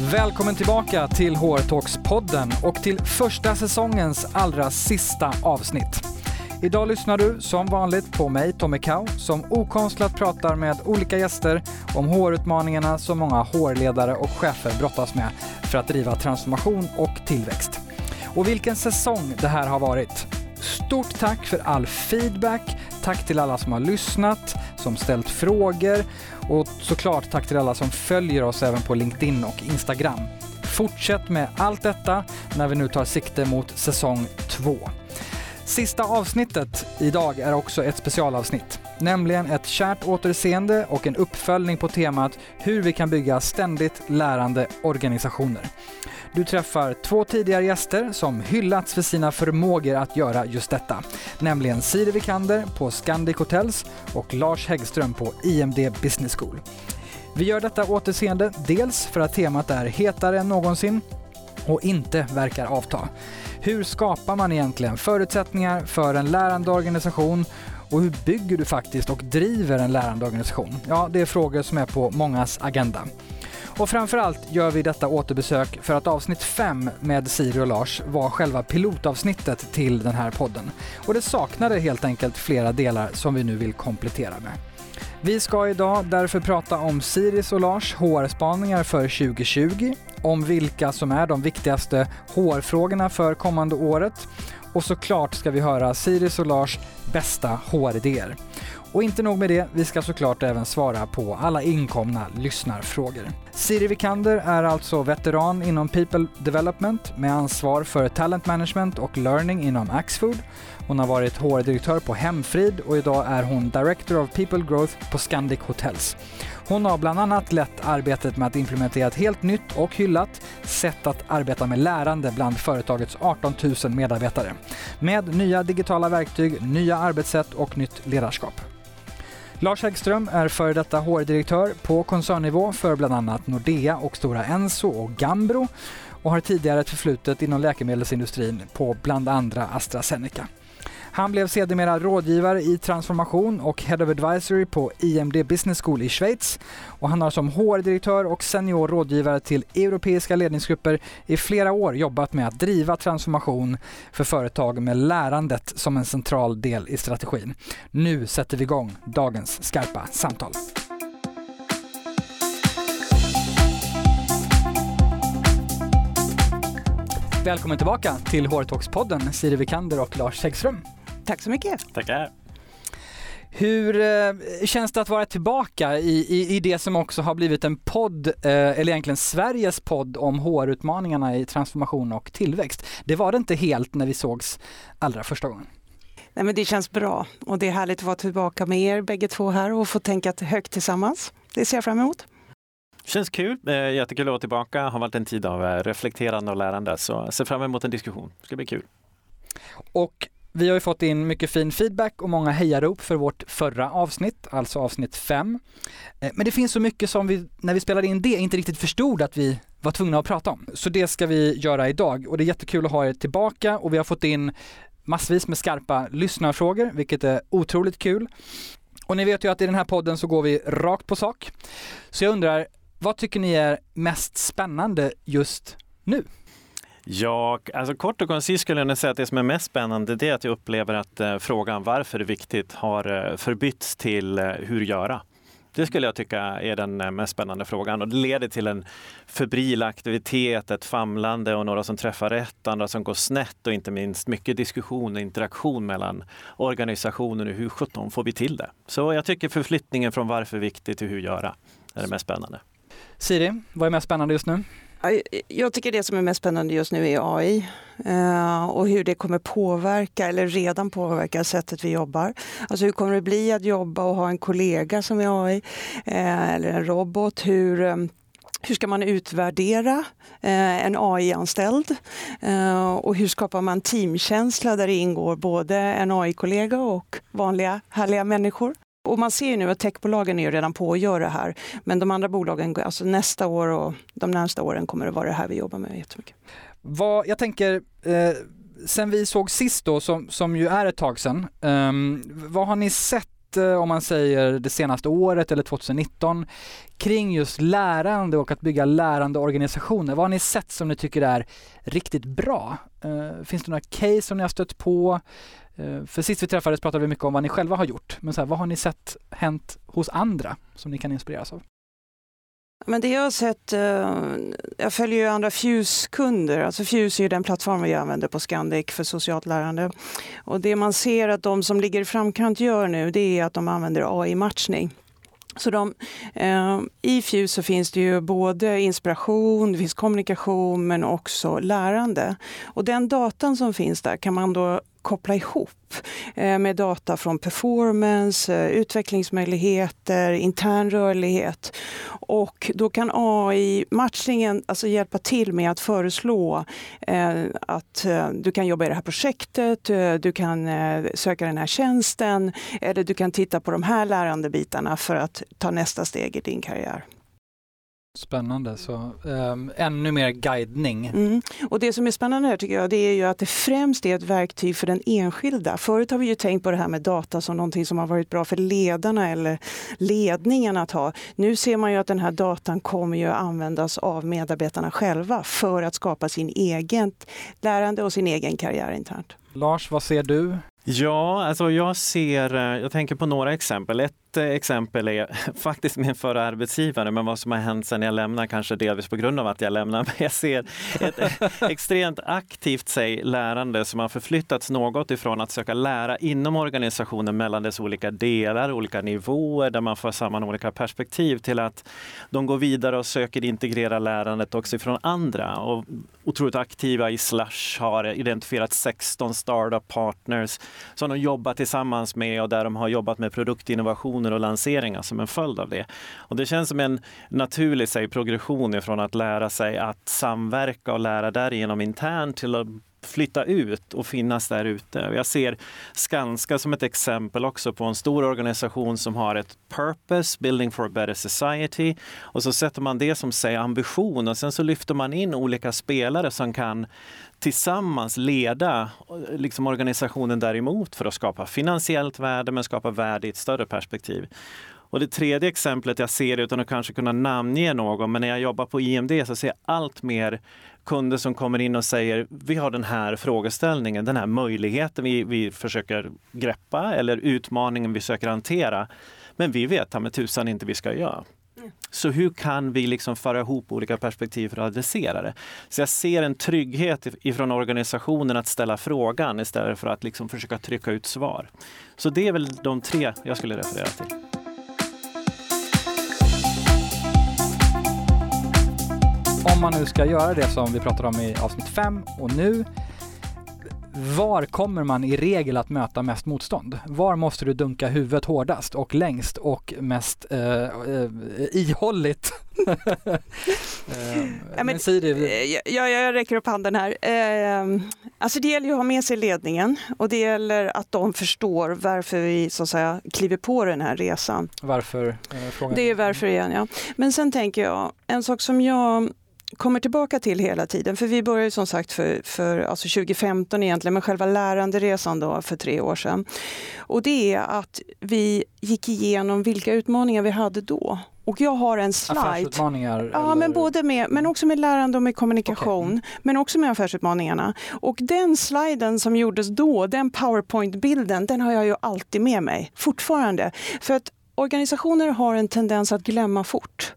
Välkommen tillbaka till HR-talks-podden och till första säsongens allra sista avsnitt. Idag lyssnar du som vanligt på mig, Tommy Kau, som okonstlat pratar med olika gäster om HR-utmaningarna som många HR-ledare och chefer brottas med för att driva transformation och tillväxt. Och vilken säsong det här har varit! Stort tack för all feedback, tack till alla som har lyssnat, som ställt frågor och såklart tack till alla som följer oss även på LinkedIn och Instagram. Fortsätt med allt detta när vi nu tar sikte mot säsong 2. Sista avsnittet idag är också ett specialavsnitt, nämligen ett kärt återseende och en uppföljning på temat hur vi kan bygga ständigt lärande organisationer. Du träffar två tidigare gäster som hyllats för sina förmågor att göra just detta, nämligen Siri Vikander på Scandic Hotels och Lars Häggström på IMD Business School. Vi gör detta återseende dels för att temat är hetare än någonsin och inte verkar avta. Hur skapar man egentligen förutsättningar för en lärande organisation och hur bygger du faktiskt och driver en lärande organisation? Ja, det är frågor som är på mångas agenda. Och framförallt gör vi detta återbesök för att avsnitt 5 med Siri och Lars var själva pilotavsnittet till den här podden. Och det saknade helt enkelt flera delar som vi nu vill komplettera med. Vi ska idag därför prata om Siris och Lars HR-spaningar för 2020, om vilka som är de viktigaste HR-frågorna för kommande året och såklart ska vi höra Siris och Lars bästa HR-idéer. Och inte nog med det, vi ska såklart även svara på alla inkomna lyssnarfrågor. Siri Vikander är alltså veteran inom People Development med ansvar för Talent Management och Learning inom Axfood. Hon har varit HR-direktör på Hemfrid och idag är hon Director of People Growth på Scandic Hotels. Hon har bland annat lett arbetet med att implementera ett helt nytt och hyllat sätt att arbeta med lärande bland företagets 18 000 medarbetare. Med nya digitala verktyg, nya arbetssätt och nytt ledarskap. Lars Häggström är före detta HR-direktör på koncernnivå för bland annat Nordea och Stora Enso och Gambro och har tidigare ett förflutet inom läkemedelsindustrin på bland andra AstraZeneca. Han blev sedermera rådgivare i transformation och Head of Advisory på IMD Business School i Schweiz. Och han har som HR-direktör och senior rådgivare till europeiska ledningsgrupper i flera år jobbat med att driva transformation för företag med lärandet som en central del i strategin. Nu sätter vi igång dagens skarpa samtal. Välkommen tillbaka till HR-talks-podden Siri Vikander och Lars Häggström. Tack så mycket. Tackar. Hur eh, känns det att vara tillbaka i, i, i det som också har blivit en podd, eh, eller egentligen Sveriges podd om HR-utmaningarna i transformation och tillväxt? Det var det inte helt när vi sågs allra första gången. Nej, men det känns bra och det är härligt att vara tillbaka med er bägge två här och få tänka högt tillsammans. Det ser jag fram emot. Känns kul, jättekul att vara tillbaka. Har varit en tid av eh, reflekterande och lärande så jag ser fram emot en diskussion. Det ska bli kul. Och vi har ju fått in mycket fin feedback och många hejarop för vårt förra avsnitt, alltså avsnitt 5. Eh, men det finns så mycket som vi, när vi spelade in det, inte riktigt förstod att vi var tvungna att prata om. Så det ska vi göra idag och det är jättekul att ha er tillbaka och vi har fått in massvis med skarpa lyssnarfrågor, vilket är otroligt kul. Och ni vet ju att i den här podden så går vi rakt på sak. Så jag undrar, vad tycker ni är mest spännande just nu? Ja, alltså kort och koncist skulle jag säga att det som är mest spännande det är att jag upplever att eh, frågan varför det är viktigt har eh, förbytts till eh, hur göra. Det skulle jag tycka är den eh, mest spännande frågan och det leder till en febril aktivitet, ett famlande och några som träffar rätt, andra som går snett och inte minst mycket diskussion och interaktion mellan organisationer och hur sjutton får vi till det? Så jag tycker förflyttningen från varför viktigt till hur göra är det mest spännande. Siri, vad är mest spännande just nu? Jag tycker det som är mest spännande just nu är AI eh, och hur det kommer påverka, eller redan påverkar, sättet vi jobbar. Alltså hur kommer det bli att jobba och ha en kollega som är AI eh, eller en robot? Hur, eh, hur ska man utvärdera en AI-anställd? Och hur skapar man teamkänsla där det ingår både en AI-kollega och vanliga härliga människor? Och man ser ju nu att techbolagen är redan på att göra det här. Men de andra bolagen, alltså nästa år och de närmsta åren kommer det vara det här vi jobbar med jättemycket. Vad, jag tänker, eh, sen vi såg sist då, som, som ju är ett tag sedan, eh, vad har ni sett eh, om man säger det senaste året eller 2019, kring just lärande och att bygga lärande organisationer? Vad har ni sett som ni tycker är riktigt bra? Eh, finns det några case som ni har stött på? Eh, för sist vi träffades pratade vi mycket om vad ni själva har gjort, men så här, vad har ni sett hänt hos andra som ni kan inspireras av? Men det jag har sett, eh, jag följer ju andra Fuse-kunder. Alltså Fuse är ju den plattform vi använder på Scandic för socialt lärande. Och det man ser att de som ligger i framkant gör nu, det är att de använder AI-matchning. Så de, eh, I Fuse så finns det ju både inspiration, det finns kommunikation men också lärande. Och den datan som finns där kan man då koppla ihop eh, med data från performance, eh, utvecklingsmöjligheter, intern rörlighet. Och då kan AI-matchningen alltså hjälpa till med att föreslå eh, att du kan jobba i det här projektet, du kan söka den här tjänsten eller du kan titta på de här lärandebitarna för att ta nästa steg i din karriär. Spännande, så um, ännu mer guidning. Mm. Och det som är spännande här tycker jag, det är ju att det främst är ett verktyg för den enskilda. Förut har vi ju tänkt på det här med data som någonting som har varit bra för ledarna eller ledningen att ha. Nu ser man ju att den här datan kommer ju att användas av medarbetarna själva för att skapa sin egen lärande och sin egen karriär internt. Lars, vad ser du? Ja, alltså jag ser, eh, jag tänker på några exempel. Ett eh, exempel är faktiskt min förra arbetsgivare, men vad som har hänt sen jag lämnade, kanske delvis på grund av att jag lämnar. Men jag ser ett extremt aktivt säg, lärande som har förflyttats något ifrån att söka lära inom organisationen mellan dess olika delar, olika nivåer där man får samman olika perspektiv till att de går vidare och söker integrera lärandet också ifrån andra. Och otroligt aktiva i Slush har identifierat 16 startup partners som de jobbar tillsammans med och där de har jobbat med produktinnovationer och lanseringar som en följd av det. Och det känns som en naturlig sig, progression ifrån att lära sig att samverka och lära därigenom internt till att flytta ut och finnas där ute. Jag ser Skanska som ett exempel också på en stor organisation som har ett purpose, building for a better society. Och så sätter man det som sig ambition och sen så lyfter man in olika spelare som kan tillsammans leda liksom organisationen däremot för att skapa finansiellt värde men skapa värde i ett större perspektiv. Och det tredje exemplet jag ser, utan att kanske kunna namnge någon, men när jag jobbar på IMD så ser jag allt mer kunder som kommer in och säger vi har den här frågeställningen, den här möjligheten vi, vi försöker greppa eller utmaningen vi söker hantera. Men vi vet med tusan inte vi ska göra. Så hur kan vi liksom föra ihop olika perspektiv för att adressera det? Så jag ser en trygghet ifrån organisationen att ställa frågan istället för att liksom försöka trycka ut svar. Så det är väl de tre jag skulle referera till. Om man nu ska göra det som vi pratade om i avsnitt 5 och nu var kommer man i regel att möta mest motstånd? Var måste du dunka huvudet hårdast och längst och mest eh, eh, ihålligt? eh, ja, men, eh, jag, jag räcker upp handen här. Eh, alltså det gäller ju att ha med sig ledningen och det gäller att de förstår varför vi så att säga kliver på den här resan. Varför? Eh, det är varför igen, ja. Men sen tänker jag, en sak som jag kommer tillbaka till hela tiden. För vi började som sagt för, för alltså 2015 egentligen, med själva läranderesan då för tre år sedan. Och det är att vi gick igenom vilka utmaningar vi hade då. Och jag har en slide. Affärsutmaningar? Ja, men både med, men också med lärande och med kommunikation. Okay. Men också med affärsutmaningarna. Och den sliden som gjordes då, den powerpoint-bilden, den har jag ju alltid med mig fortfarande. För att organisationer har en tendens att glömma fort.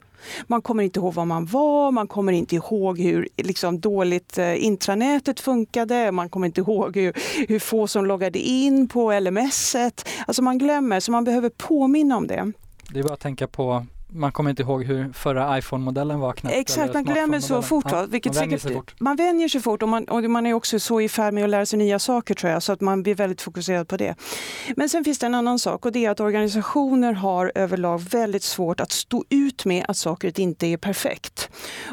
Man kommer inte ihåg var man var, man kommer inte ihåg hur liksom, dåligt eh, intranätet funkade, man kommer inte ihåg hur, hur få som loggade in på LMS. -et. Alltså man glömmer, så man behöver påminna om det. Det är bara att tänka på man kommer inte ihåg hur förra iPhone-modellen var knappt. Exakt, man glömmer så fort. Ja, vilket man, vänjer sig fort. man vänjer sig fort och man, och man är också så i färd med att lära sig nya saker tror jag, så att man blir väldigt fokuserad på det. Men sen finns det en annan sak och det är att organisationer har överlag väldigt svårt att stå ut med att saker inte är perfekt.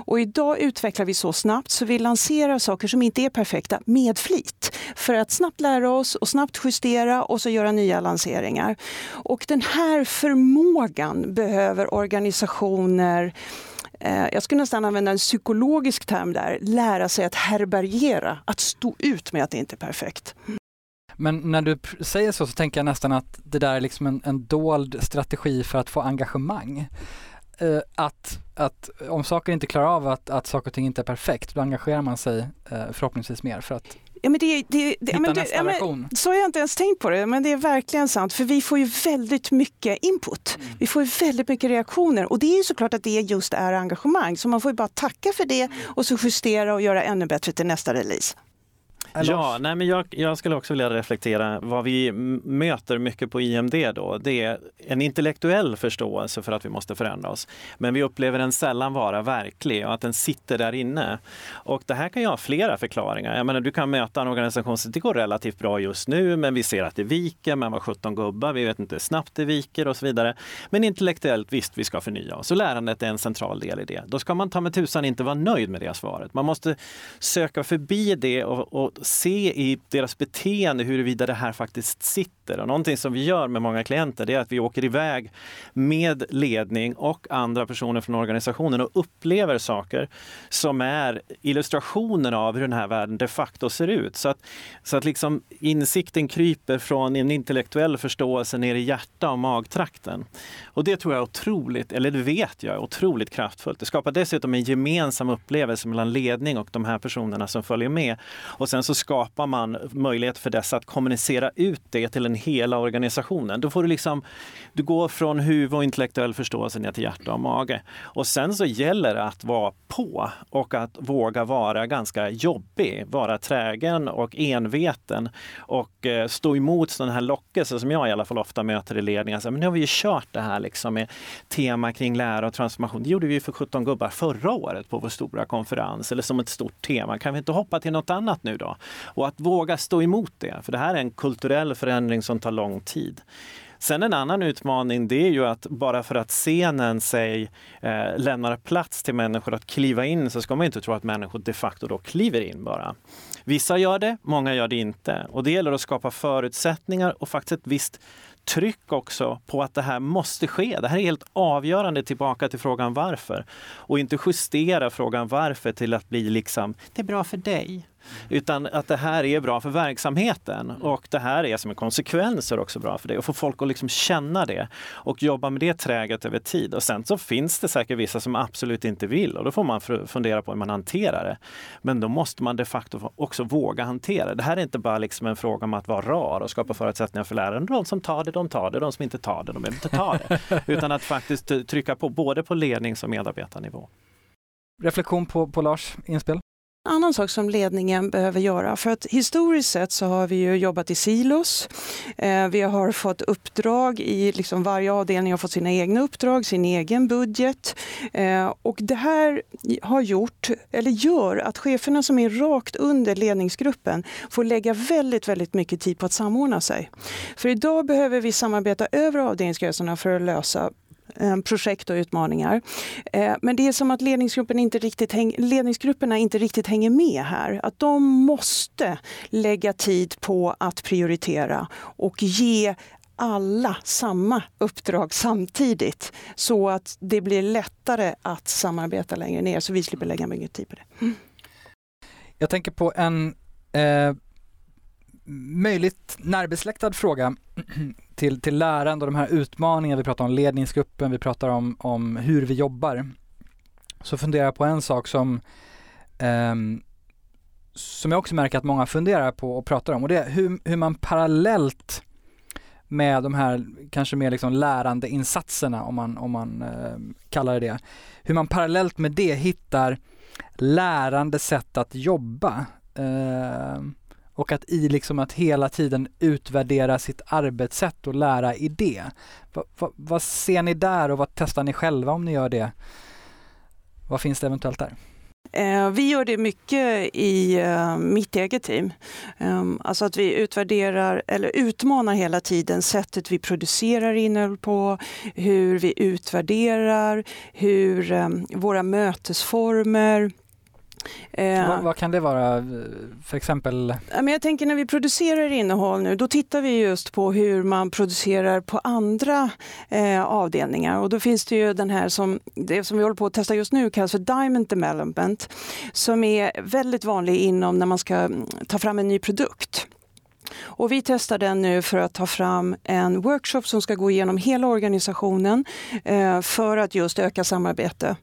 Och idag utvecklar vi så snabbt så vi lanserar saker som inte är perfekta med flit för att snabbt lära oss och snabbt justera och så göra nya lanseringar. Och den här förmågan behöver organisationer organisationer, eh, jag skulle nästan använda en psykologisk term där, lära sig att härbärgera, att stå ut med att det inte är perfekt. Men när du säger så så tänker jag nästan att det där är liksom en, en dold strategi för att få engagemang. Eh, att, att om saker inte klarar av att, att saker och ting inte är perfekt, då engagerar man sig eh, förhoppningsvis mer för att Ja, men det, det, det, Hitta men nästa ja, men, så har jag inte ens tänkt på det, men det är verkligen sant. För vi får ju väldigt mycket input. Mm. Vi får ju väldigt mycket reaktioner och det är ju såklart att det just är engagemang. Så man får ju bara tacka för det och så justera och göra ännu bättre till nästa release. Eller- Ja, nej, men jag, jag skulle också vilja reflektera vad vi möter mycket på IMD då. Det är en intellektuell förståelse för att vi måste förändra oss. Men vi upplever den sällan vara verklig och att den sitter där inne. Och det här kan ju ha flera förklaringar. Jag menar, du kan möta en organisation som det går relativt bra just nu, men vi ser att det viker, men var 17 gubbar, vi vet inte hur snabbt det viker och så vidare. Men intellektuellt, visst, vi ska förnya oss. Och lärandet är en central del i det. Då ska man ta med tusan inte vara nöjd med det svaret. Man måste söka förbi det och, och se i deras beteende huruvida det här faktiskt sitter. Och någonting som vi gör med många klienter det är att vi åker iväg med ledning och andra personer från organisationen och upplever saker som är illustrationer av hur den här världen de facto ser ut. Så att, så att liksom insikten kryper från en intellektuell förståelse ner i hjärta och magtrakten. Och det tror jag är otroligt, eller det vet jag är otroligt kraftfullt. Det skapar dessutom en gemensam upplevelse mellan ledning och de här personerna som följer med. Och sen så skapar man möjlighet för dessa att kommunicera ut det till den hela organisationen. Då får du liksom, du går från huvud och intellektuell förståelse ner till hjärta och mage. Och sen så gäller det att vara på och att våga vara ganska jobbig, vara trägen och enveten och eh, stå emot sådana här lockelser som jag i alla fall ofta möter i ledningen. Så, men nu har vi ju kört det här liksom med tema kring lära och transformation. Det gjorde vi för 17 gubbar förra året på vår stora konferens eller som ett stort tema. Kan vi inte hoppa till något annat nu då? Och att våga stå emot det, för det här är en kulturell förändring som tar lång tid. Sen en annan utmaning det är ju att bara för att scenen sig eh, lämnar plats till människor att kliva in så ska man inte tro att människor de facto då kliver in bara. Vissa gör det, många gör det inte. Och det gäller att skapa förutsättningar och faktiskt ett visst tryck också på att det här måste ske. Det här är helt avgörande tillbaka till frågan varför. Och inte justera frågan varför till att bli liksom, det är bra för dig. Utan att det här är bra för verksamheten och det här är som en konsekvens också bra för det och få folk att liksom känna det och jobba med det träget över tid. Och sen så finns det säkert vissa som absolut inte vill och då får man fundera på hur man hanterar det. Men då måste man de facto också våga hantera det. Det här är inte bara liksom en fråga om att vara rar och skapa förutsättningar för läraren. De som tar det, de tar det. De som inte tar det, de inte ta det. Utan att faktiskt trycka på både på lednings och medarbetarnivå. Reflektion på, på Lars inspel? En annan sak som ledningen behöver göra, för att historiskt sett så har vi ju jobbat i silos. Eh, vi har fått uppdrag i, liksom varje avdelning har fått sina egna uppdrag, sin egen budget. Eh, och det här har gjort, eller gör, att cheferna som är rakt under ledningsgruppen får lägga väldigt, väldigt mycket tid på att samordna sig. För idag behöver vi samarbeta över avdelningsgränserna för att lösa Eh, projekt och utmaningar. Eh, men det är som att ledningsgruppen inte riktigt häng, ledningsgrupperna inte riktigt hänger med här. Att de måste lägga tid på att prioritera och ge alla samma uppdrag samtidigt så att det blir lättare att samarbeta längre ner så vi slipper lägga mycket tid på det. Mm. Jag tänker på en eh, möjligt närbesläktad fråga till, till lärande och de här utmaningarna. Vi pratar om ledningsgruppen, vi pratar om, om hur vi jobbar. Så funderar jag på en sak som eh, som jag också märker att många funderar på och pratar om och det är hur, hur man parallellt med de här kanske mer liksom lärandeinsatserna om man, om man eh, kallar det det. Hur man parallellt med det hittar lärande sätt att jobba. Eh, och att i liksom att hela tiden utvärdera sitt arbetssätt och lära i det. Va, va, vad ser ni där och vad testar ni själva om ni gör det? Vad finns det eventuellt där? Eh, vi gör det mycket i eh, mitt eget team. Ehm, alltså att vi utvärderar eller utmanar hela tiden sättet vi producerar innehåll på, hur vi utvärderar, hur ehm, våra mötesformer. Eh, Vad, vad kan det vara eh, för exempel? Men jag tänker när vi producerar innehåll nu, då tittar vi just på hur man producerar på andra eh, avdelningar. Och då finns det ju den här som, det som vi håller på att testa just nu kallas för Diamond Development, som är väldigt vanlig inom när man ska mm, ta fram en ny produkt. Och vi testar den nu för att ta fram en workshop som ska gå igenom hela organisationen eh, för att just öka samarbete.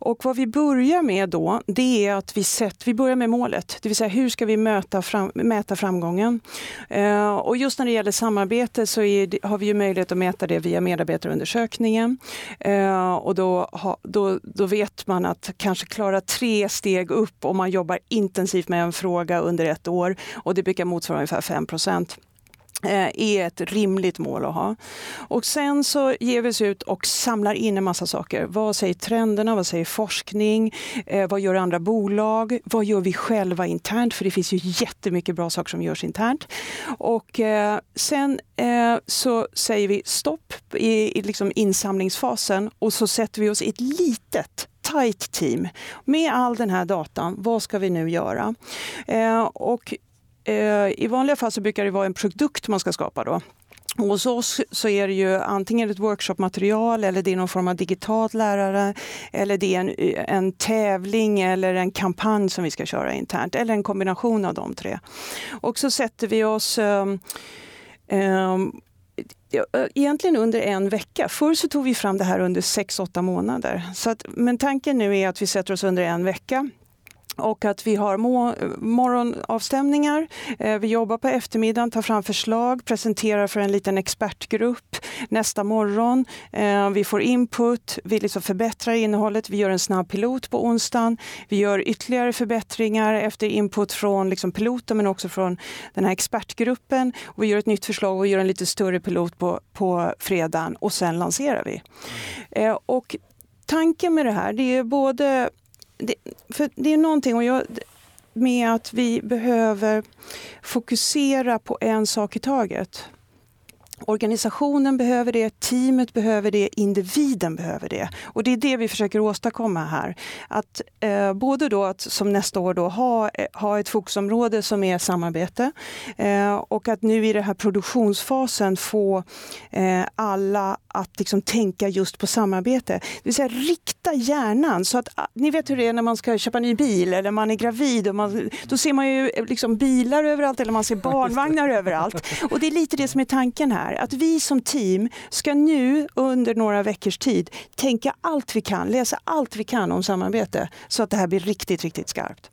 Och vad vi börjar med då, det är att vi, sett, vi börjar med målet, det vill säga hur ska vi möta fram, mäta framgången? Eh, och just när det gäller samarbete så är, har vi ju möjlighet att mäta det via medarbetarundersökningen. Eh, och då, ha, då, då vet man att kanske klara tre steg upp om man jobbar intensivt med en fråga under ett år och det brukar motsvara ungefär 5 procent. Eh, är ett rimligt mål att ha. Och sen så ger vi oss ut och samlar in en massa saker. Vad säger trenderna? Vad säger forskning? Eh, vad gör andra bolag? Vad gör vi själva internt? För det finns ju jättemycket bra saker som görs internt. Och eh, sen eh, så säger vi stopp i, i liksom insamlingsfasen och så sätter vi oss i ett litet tight team med all den här datan. Vad ska vi nu göra? Eh, och Eh, I vanliga fall så brukar det vara en produkt man ska skapa då. Och hos oss så är det ju antingen ett workshopmaterial eller det är någon form av digitalt lärare eller det är en, en tävling eller en kampanj som vi ska köra internt eller en kombination av de tre. Och så sätter vi oss um, um, egentligen under en vecka. Förr så tog vi fram det här under 6-8 månader. Så att, men tanken nu är att vi sätter oss under en vecka och att vi har morgonavstämningar. Eh, vi jobbar på eftermiddagen, tar fram förslag, presenterar för en liten expertgrupp nästa morgon. Eh, vi får input, vi liksom förbättrar innehållet. Vi gör en snabb pilot på onsdagen. Vi gör ytterligare förbättringar efter input från liksom piloten men också från den här expertgruppen. Och vi gör ett nytt förslag och gör en lite större pilot på, på fredagen och sen lanserar vi. Eh, och tanken med det här det är både det, för det är någonting och jag, med att vi behöver fokusera på en sak i taget. Organisationen behöver det, teamet behöver det, individen behöver det. Och det är det vi försöker åstadkomma här. Att eh, både då att som nästa år då ha, eh, ha ett fokusområde som är samarbete eh, och att nu i den här produktionsfasen få eh, alla att liksom tänka just på samarbete. Det vill säga rikta hjärnan så att ah, ni vet hur det är när man ska köpa en ny bil eller man är gravid och man, då ser man ju liksom bilar överallt eller man ser barnvagnar överallt. Och det är lite det som är tanken här att vi som team ska nu under några veckors tid tänka allt vi kan, läsa allt vi kan om samarbete så att det här blir riktigt, riktigt skarpt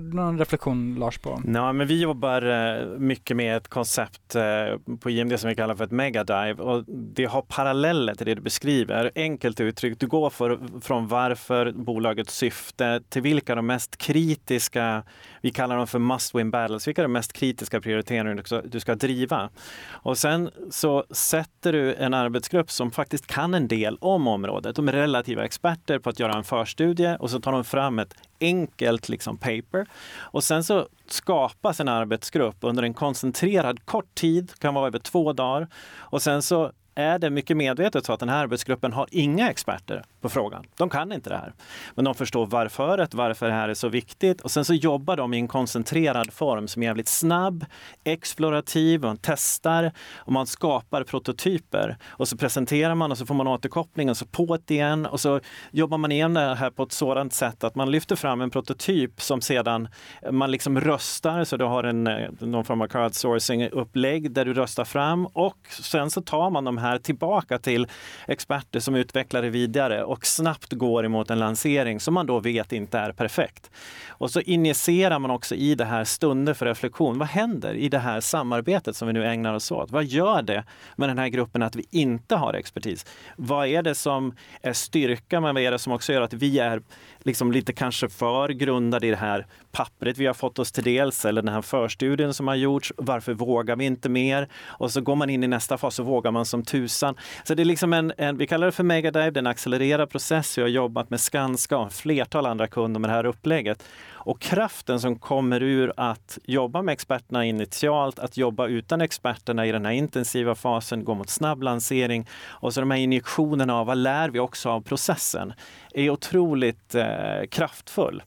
någon reflektion Lars på? Ja, men vi jobbar eh, mycket med ett koncept eh, på IMD som vi kallar för ett megadive och det har paralleller till det du beskriver. Enkelt uttryckt, du går för, från varför, bolagets syfte till vilka de mest kritiska, vi kallar dem för must win battles, vilka de mest kritiska prioriteringar du ska driva. Och sen så sätter du en arbetsgrupp som faktiskt kan en del om området. De är relativa experter på att göra en förstudie och så tar de fram ett enkelt liksom paper. Och sen så skapas en arbetsgrupp under en koncentrerad kort tid, kan vara över två dagar. Och sen så är det mycket medvetet så att den här arbetsgruppen har inga experter på frågan. De kan inte det här. Men de förstår varför, varför det här är så viktigt och sen så jobbar de i en koncentrerad form som är jävligt snabb, explorativ, man testar och man skapar prototyper. Och så presenterar man och så får man återkoppling och så på igen och så jobbar man igen det här på ett sådant sätt att man lyfter fram en prototyp som sedan man liksom röstar, så du har en, eh, någon form av crowdsourcing-upplägg där du röstar fram och sen så tar man de här tillbaka till experter som utvecklar det vidare och snabbt går emot en lansering som man då vet inte är perfekt. Och så injicerar man också i det här stunder för reflektion. Vad händer i det här samarbetet som vi nu ägnar oss åt? Vad gör det med den här gruppen att vi inte har expertis? Vad är det som är styrka, men vad är det som också gör att vi är liksom lite kanske för grundade i det här pappret vi har fått oss till dels eller den här förstudien som har gjorts. Varför vågar vi inte mer? Och så går man in i nästa fas och vågar man som tusan. Så det är liksom en, en vi kallar det för megadive, det är en accelererad process. Vi har jobbat med Skanska och flertal andra kunder med det här upplägget. Och kraften som kommer ur att jobba med experterna initialt, att jobba utan experterna i den här intensiva fasen, gå mot snabb lansering och så de här injektionerna av vad lär vi också av processen, är otroligt eh, kraftfull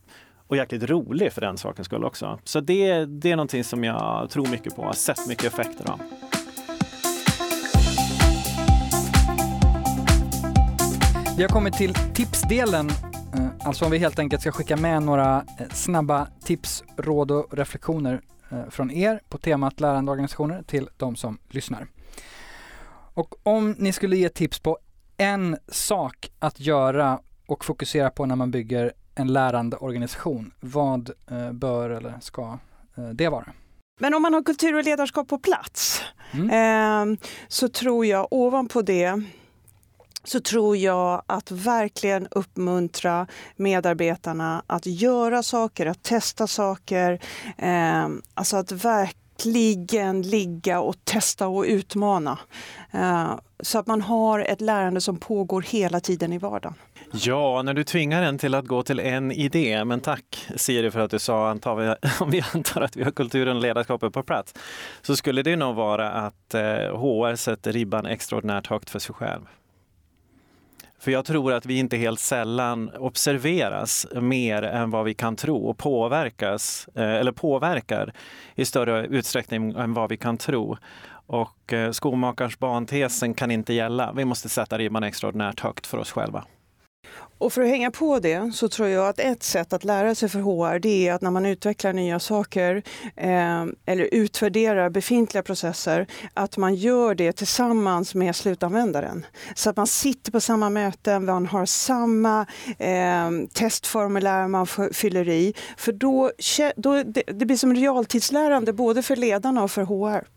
och jäkligt rolig för den sakens skull också. Så det, det är någonting som jag tror mycket på, har sett mycket effekter av. Vi har kommit till tipsdelen Eh, alltså om vi helt enkelt ska skicka med några eh, snabba tips, råd och reflektioner eh, från er på temat lärandeorganisationer till de som lyssnar. Och om ni skulle ge tips på en sak att göra och fokusera på när man bygger en lärande organisation, vad bör eller ska det vara? Men om man har kultur och ledarskap på plats mm. eh, så tror jag ovanpå det så tror jag att verkligen uppmuntra medarbetarna att göra saker, att testa saker. Eh, alltså att verkligen ligga och testa och utmana. Eh, så att man har ett lärande som pågår hela tiden i vardagen. Ja, när du tvingar en till att gå till en idé, men tack Siri för att du sa antar vi, om vi antar att vi har kulturen och ledarskapet på plats, så skulle det nog vara att eh, HR sätter ribban extraordinärt högt för sig själv. För jag tror att vi inte helt sällan observeras mer än vad vi kan tro och påverkas, eh, eller påverkar i större utsträckning än vad vi kan tro. Och eh, skomakarens bantesen kan inte gälla. Vi måste sätta ribban extraordinärt högt för oss själva. Och för att hänga på det så tror jag att ett sätt att lära sig för HR det är att när man utvecklar nya saker eh, eller utvärderar befintliga processer, att man gör det tillsammans med slutanvändaren. Så att man sitter på samma möten, man har samma eh, testformulär man fyller i. För då, då det, det blir som realtidslärande både för ledarna och för HR.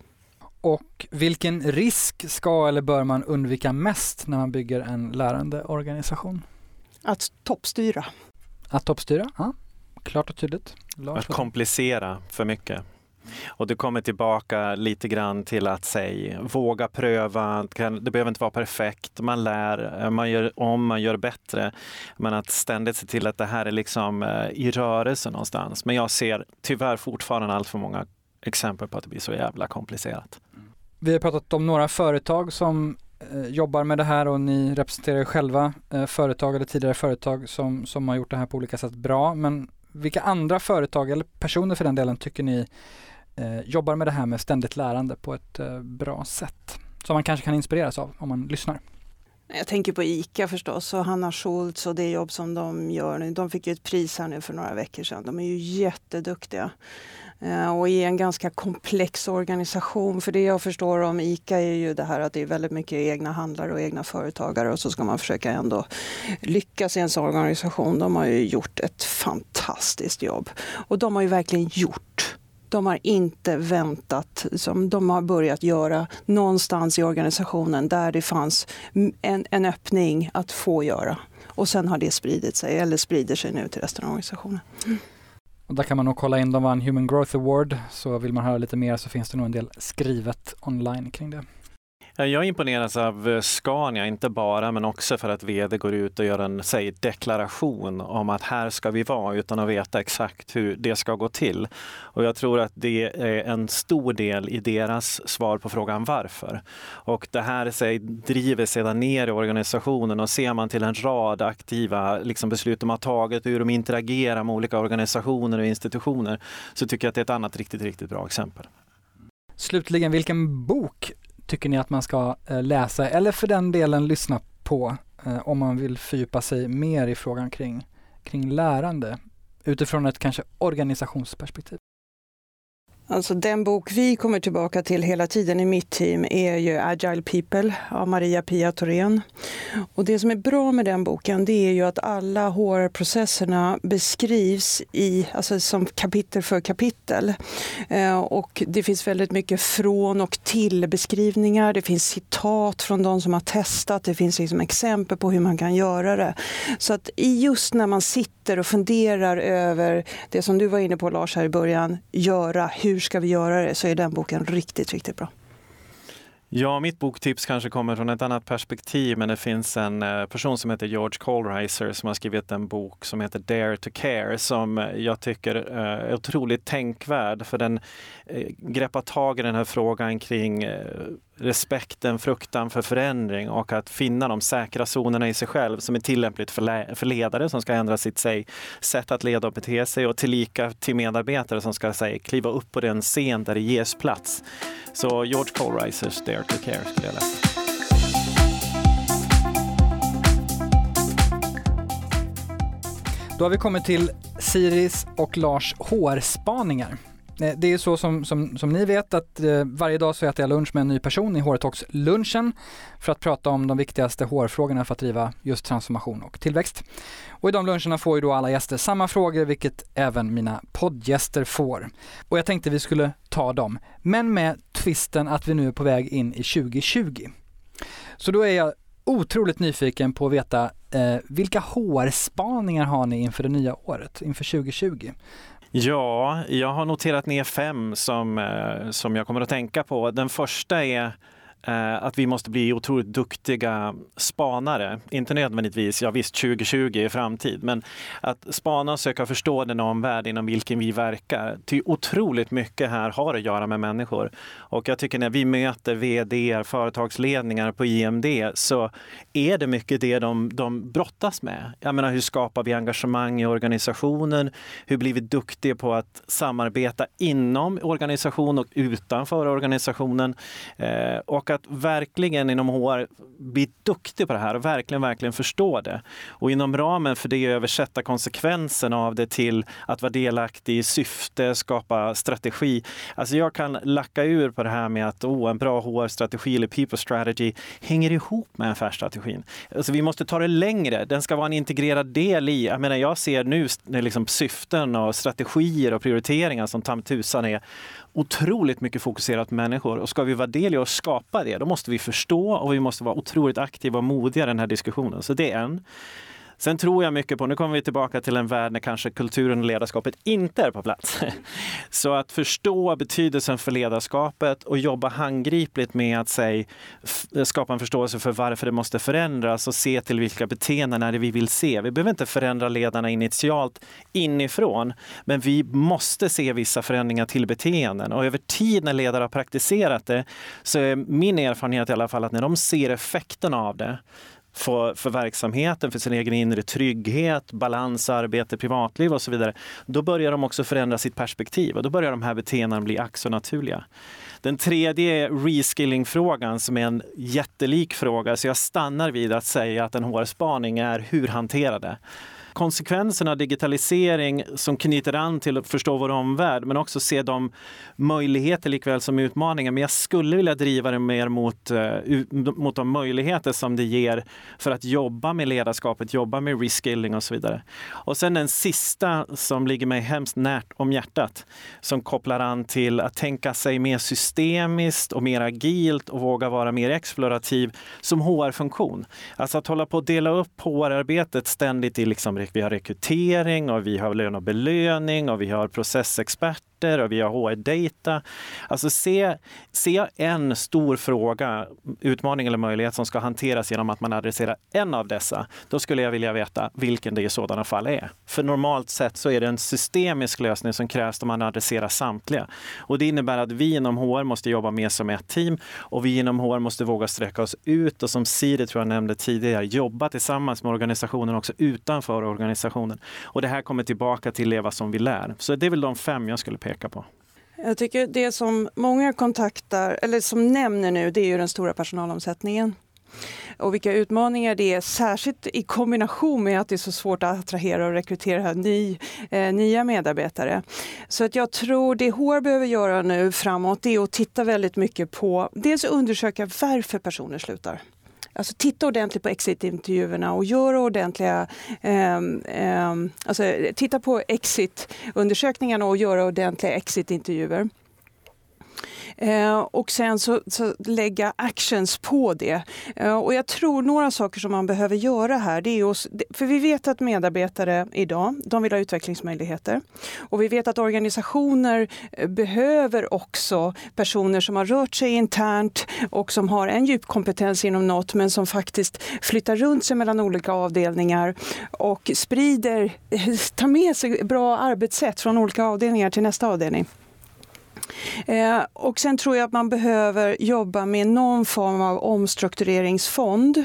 Och vilken risk ska eller bör man undvika mest när man bygger en lärande organisation? Att toppstyra. Att toppstyra, ja. Klart och tydligt. Lars, att komplicera för mycket. Och du kommer tillbaka lite grann till att säga, våga pröva, det behöver inte vara perfekt, man lär, man gör om, man gör bättre. Men att ständigt se till att det här är liksom eh, i rörelse någonstans. Men jag ser tyvärr fortfarande allt för många exempel på att det blir så jävla komplicerat. Vi har pratat om några företag som Eh, jobbar med det här och ni representerar själva eh, företag eller tidigare företag som, som har gjort det här på olika sätt bra. Men vilka andra företag eller personer för den delen tycker ni eh, jobbar med det här med ständigt lärande på ett bra sätt? Som man kanske kan inspireras av om man lyssnar. Jag tänker på ICA förstås och Hanna Schultz och det jobb som de gör nu. De fick ju ett pris här nu för några veckor sedan. De är ju jätteduktiga. Eh, och i en ganska komplex organisation. För det jag förstår om ICA är ju det här att det är väldigt mycket egna handlare och egna företagare och så ska man försöka ändå lyckas i en sån organisation. De har ju gjort ett fantastiskt jobb. Och de har ju verkligen gjort de har inte väntat, som de har börjat göra någonstans i organisationen där det fanns en, en öppning att få göra. Och sen har det spridit sig, eller sprider sig nu till resten av organisationen. Mm. Och där kan man nog kolla in, de vann Human Growth Award, så vill man höra lite mer så finns det nog en del skrivet online kring det. Eh, jag imponeras av eh, Scania, inte bara men också för att vd går ut och gör en säg, deklaration om att här ska vi vara utan att veta exakt hur det ska gå till. Och jag tror att det är en stor del i deras svar på frågan varför. Och det här sig, driver sedan ner i organisationen och ser man till en rad aktiva liksom, beslut de har tagit och hur de interagerar med olika organisationer och institutioner så tycker jag att det är ett annat riktigt, riktigt bra exempel. Slutligen, vilken bok tycker ni att man ska eh, läsa eller för den delen lyssna på eh, om man vill fördjupa sig mer i frågan kring, kring lärande utifrån ett kanske organisationsperspektiv? Alltså den bok vi kommer tillbaka till hela tiden i mitt team är ju Agile People av Maria Pia Thorén. Och det som är bra med den boken det är ju att alla HR-processerna beskrivs i, alltså som kapitel för kapitel. Eh, och det finns väldigt mycket från och till beskrivningar. Det finns citat från de som har testat. Det finns liksom exempel på hur man kan göra det. Så att just när man sitter och funderar över det som du var inne på Lars här i början, göra, hur hur ska vi göra det, så är den boken riktigt, riktigt bra. Ja, mitt boktips kanske kommer från ett annat perspektiv, men det finns en eh, person som heter George Colreiser som har skrivit en bok som heter Dare to Care som eh, jag tycker eh, är otroligt tänkvärd för den greppar tag i den här frågan kring respekten, fruktan för förändring och att finna de säkra zonerna i sig själv som är tillämpligt för, ledare som ska ändra sitt sig, sätt att leda och bete sig och tillika till medarbetare som ska say, kliva upp på den scen där det ges plats. Så George Colerizers Dare to Care skulle jag läsa. Då har vi kommit till Siris och Lars HR-spaningar. Eh, det är så som, som, som ni vet att eh, varje dag så äter jag lunch med en ny person i HR lunchen för att prata om de viktigaste HR-frågorna för att driva just transformation och tillväxt. Och i de luncherna får ju då alla gäster samma frågor, vilket även mina poddgäster får. Och jag tänkte vi skulle ta dem, men med twisten att vi nu är på väg in i 2020. Så då är jag otroligt nyfiken på att veta eh, vilka HR-spaningar har ni inför det nya året, inför 2020? Ja, jag har noterat ner fem som, eh, som jag kommer att tänka på. Den första är Eh, att vi måste bli otroligt duktiga spanare. Inte nödvändigtvis, ja visst 2020 är framtid, men att spana och söka förstå den omvärld inom vilken vi verkar. Ty otroligt mycket här har att göra med människor. Och jag tycker när vi möter vd, företagsledningar på IMD så är det mycket det de, de brottas med. Jag menar, hur skapar vi engagemang i organisationen? Hur blir vi duktiga på att samarbeta inom organisation och utanför organisationen? Eh, och att verkligen inom HR bli duktig på det här och verkligen, verkligen förstå det. Och inom ramen för det översätta konsekvenserna av det till att vara delaktig i syfte, skapa strategi. Alltså jag kan lacka ur på det här med att oh, en bra HR-strategi eller people strategy hänger ihop med affärsstrategin. Alltså vi måste ta det längre. Den ska vara en integrerad del i. Jag menar, jag ser nu liksom syften och strategier och prioriteringar som tam tusan är otroligt mycket fokuserat på människor och ska vi vara del i att skapa det, då måste vi förstå och vi måste vara otroligt aktiva och modiga i den här diskussionen. Så det är en. Sen tror jag mycket på, nu kommer vi tillbaka till en värld när kanske kulturen och ledarskapet inte är på plats. Så att förstå betydelsen för ledarskapet och jobba handgripligt med att säg, skapa en förståelse för varför det måste förändras och se till vilka beteenden är det vi vill se. Vi behöver inte förändra ledarna initialt inifrån, men vi måste se vissa förändringar till beteenden och över tid när ledare har praktiserat det så är min erfarenhet i alla fall att när de ser effekterna av det för, för verksamheten, för sin egen inre trygghet, balans, arbete, privatliv och så vidare, då börjar de också förändra sitt perspektiv och då börjar de här beteendena bli ack så naturliga. Den tredje är reskilling-frågan som är en jättelik fråga, så jag stannar vid att säga att en HR-spaning är hur hanterade konsekvenserna av digitalisering som knyter an till att förstå vår omvärld, men också se de möjligheter likväl som utmaningar. Men jag skulle vilja driva det mer mot, eh, mot de möjligheter som det ger för att jobba med ledarskapet, jobba med reskilling och så vidare. Och sen den sista som ligger mig hemskt närt om hjärtat, som kopplar an till att tänka sig mer systemiskt och mer agilt och våga vara mer explorativ som HR-funktion. Alltså att hålla på att dela upp HR-arbetet ständigt i liksom vi har rekrytering och vi har lön och belöning och vi har processexperter experter och vi har HR-data. Alltså se, se en stor fråga, utmaning eller möjlighet som ska hanteras genom att man adresserar en av dessa. Då skulle jag vilja veta vilken det i sådana fall är. För normalt sett så är det en systemisk lösning som krävs om man adresserar samtliga. Och det innebär att vi inom HR måste jobba mer som ett team och vi inom HR måste våga sträcka oss ut och som Siri tror jag nämnde tidigare, jobba tillsammans med organisationen också utanför organisationen. Och det här kommer tillbaka till leva som vi lär. Så det är väl de fem jag skulle peka på? Jag tycker det som många kontaktar, eller som nämner nu, det är ju den stora personalomsättningen och vilka utmaningar det är, särskilt i kombination med att det är så svårt att attrahera och rekrytera ny, eh, nya medarbetare. Så att jag tror det HR behöver göra nu framåt det är att titta väldigt mycket på, dels undersöka varför personer slutar. Alltså titta ordentligt på exit-intervjuerna och gör ordentliga... Eh, eh, alltså titta på exit-undersökningarna och göra ordentliga exit-intervjuer. Eh, och sen så, så, lägga actions på det. Eh, och jag tror några saker som man behöver göra här, det är att, för vi vet att medarbetare idag, de vill ha utvecklingsmöjligheter. Och vi vet att organisationer eh, behöver också personer som har rört sig internt och som har en djup kompetens inom något men som faktiskt flyttar runt sig mellan olika avdelningar och sprider, tar med sig bra arbetssätt från olika avdelningar till nästa avdelning. Eh, och sen tror jag att man behöver jobba med någon form av omstruktureringsfond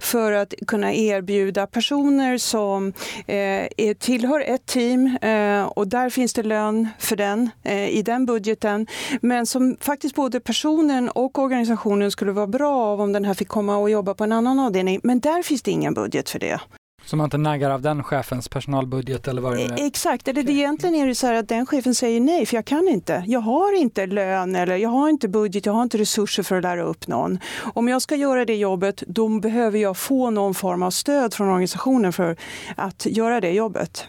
för att kunna erbjuda personer som eh, tillhör ett team eh, och där finns det lön för den eh, i den budgeten. Men som faktiskt både personen och organisationen skulle vara bra av om den här fick komma och jobba på en annan avdelning. Men där finns det ingen budget för det. Så man inte naggar av den chefens personalbudget eller vad det nu är? E- Exakt, eller det egentligen är det så här att den chefen säger nej för jag kan inte. Jag har inte lön eller jag har inte budget, jag har inte resurser för att lära upp någon. Om jag ska göra det jobbet då behöver jag få någon form av stöd från organisationen för att göra det jobbet.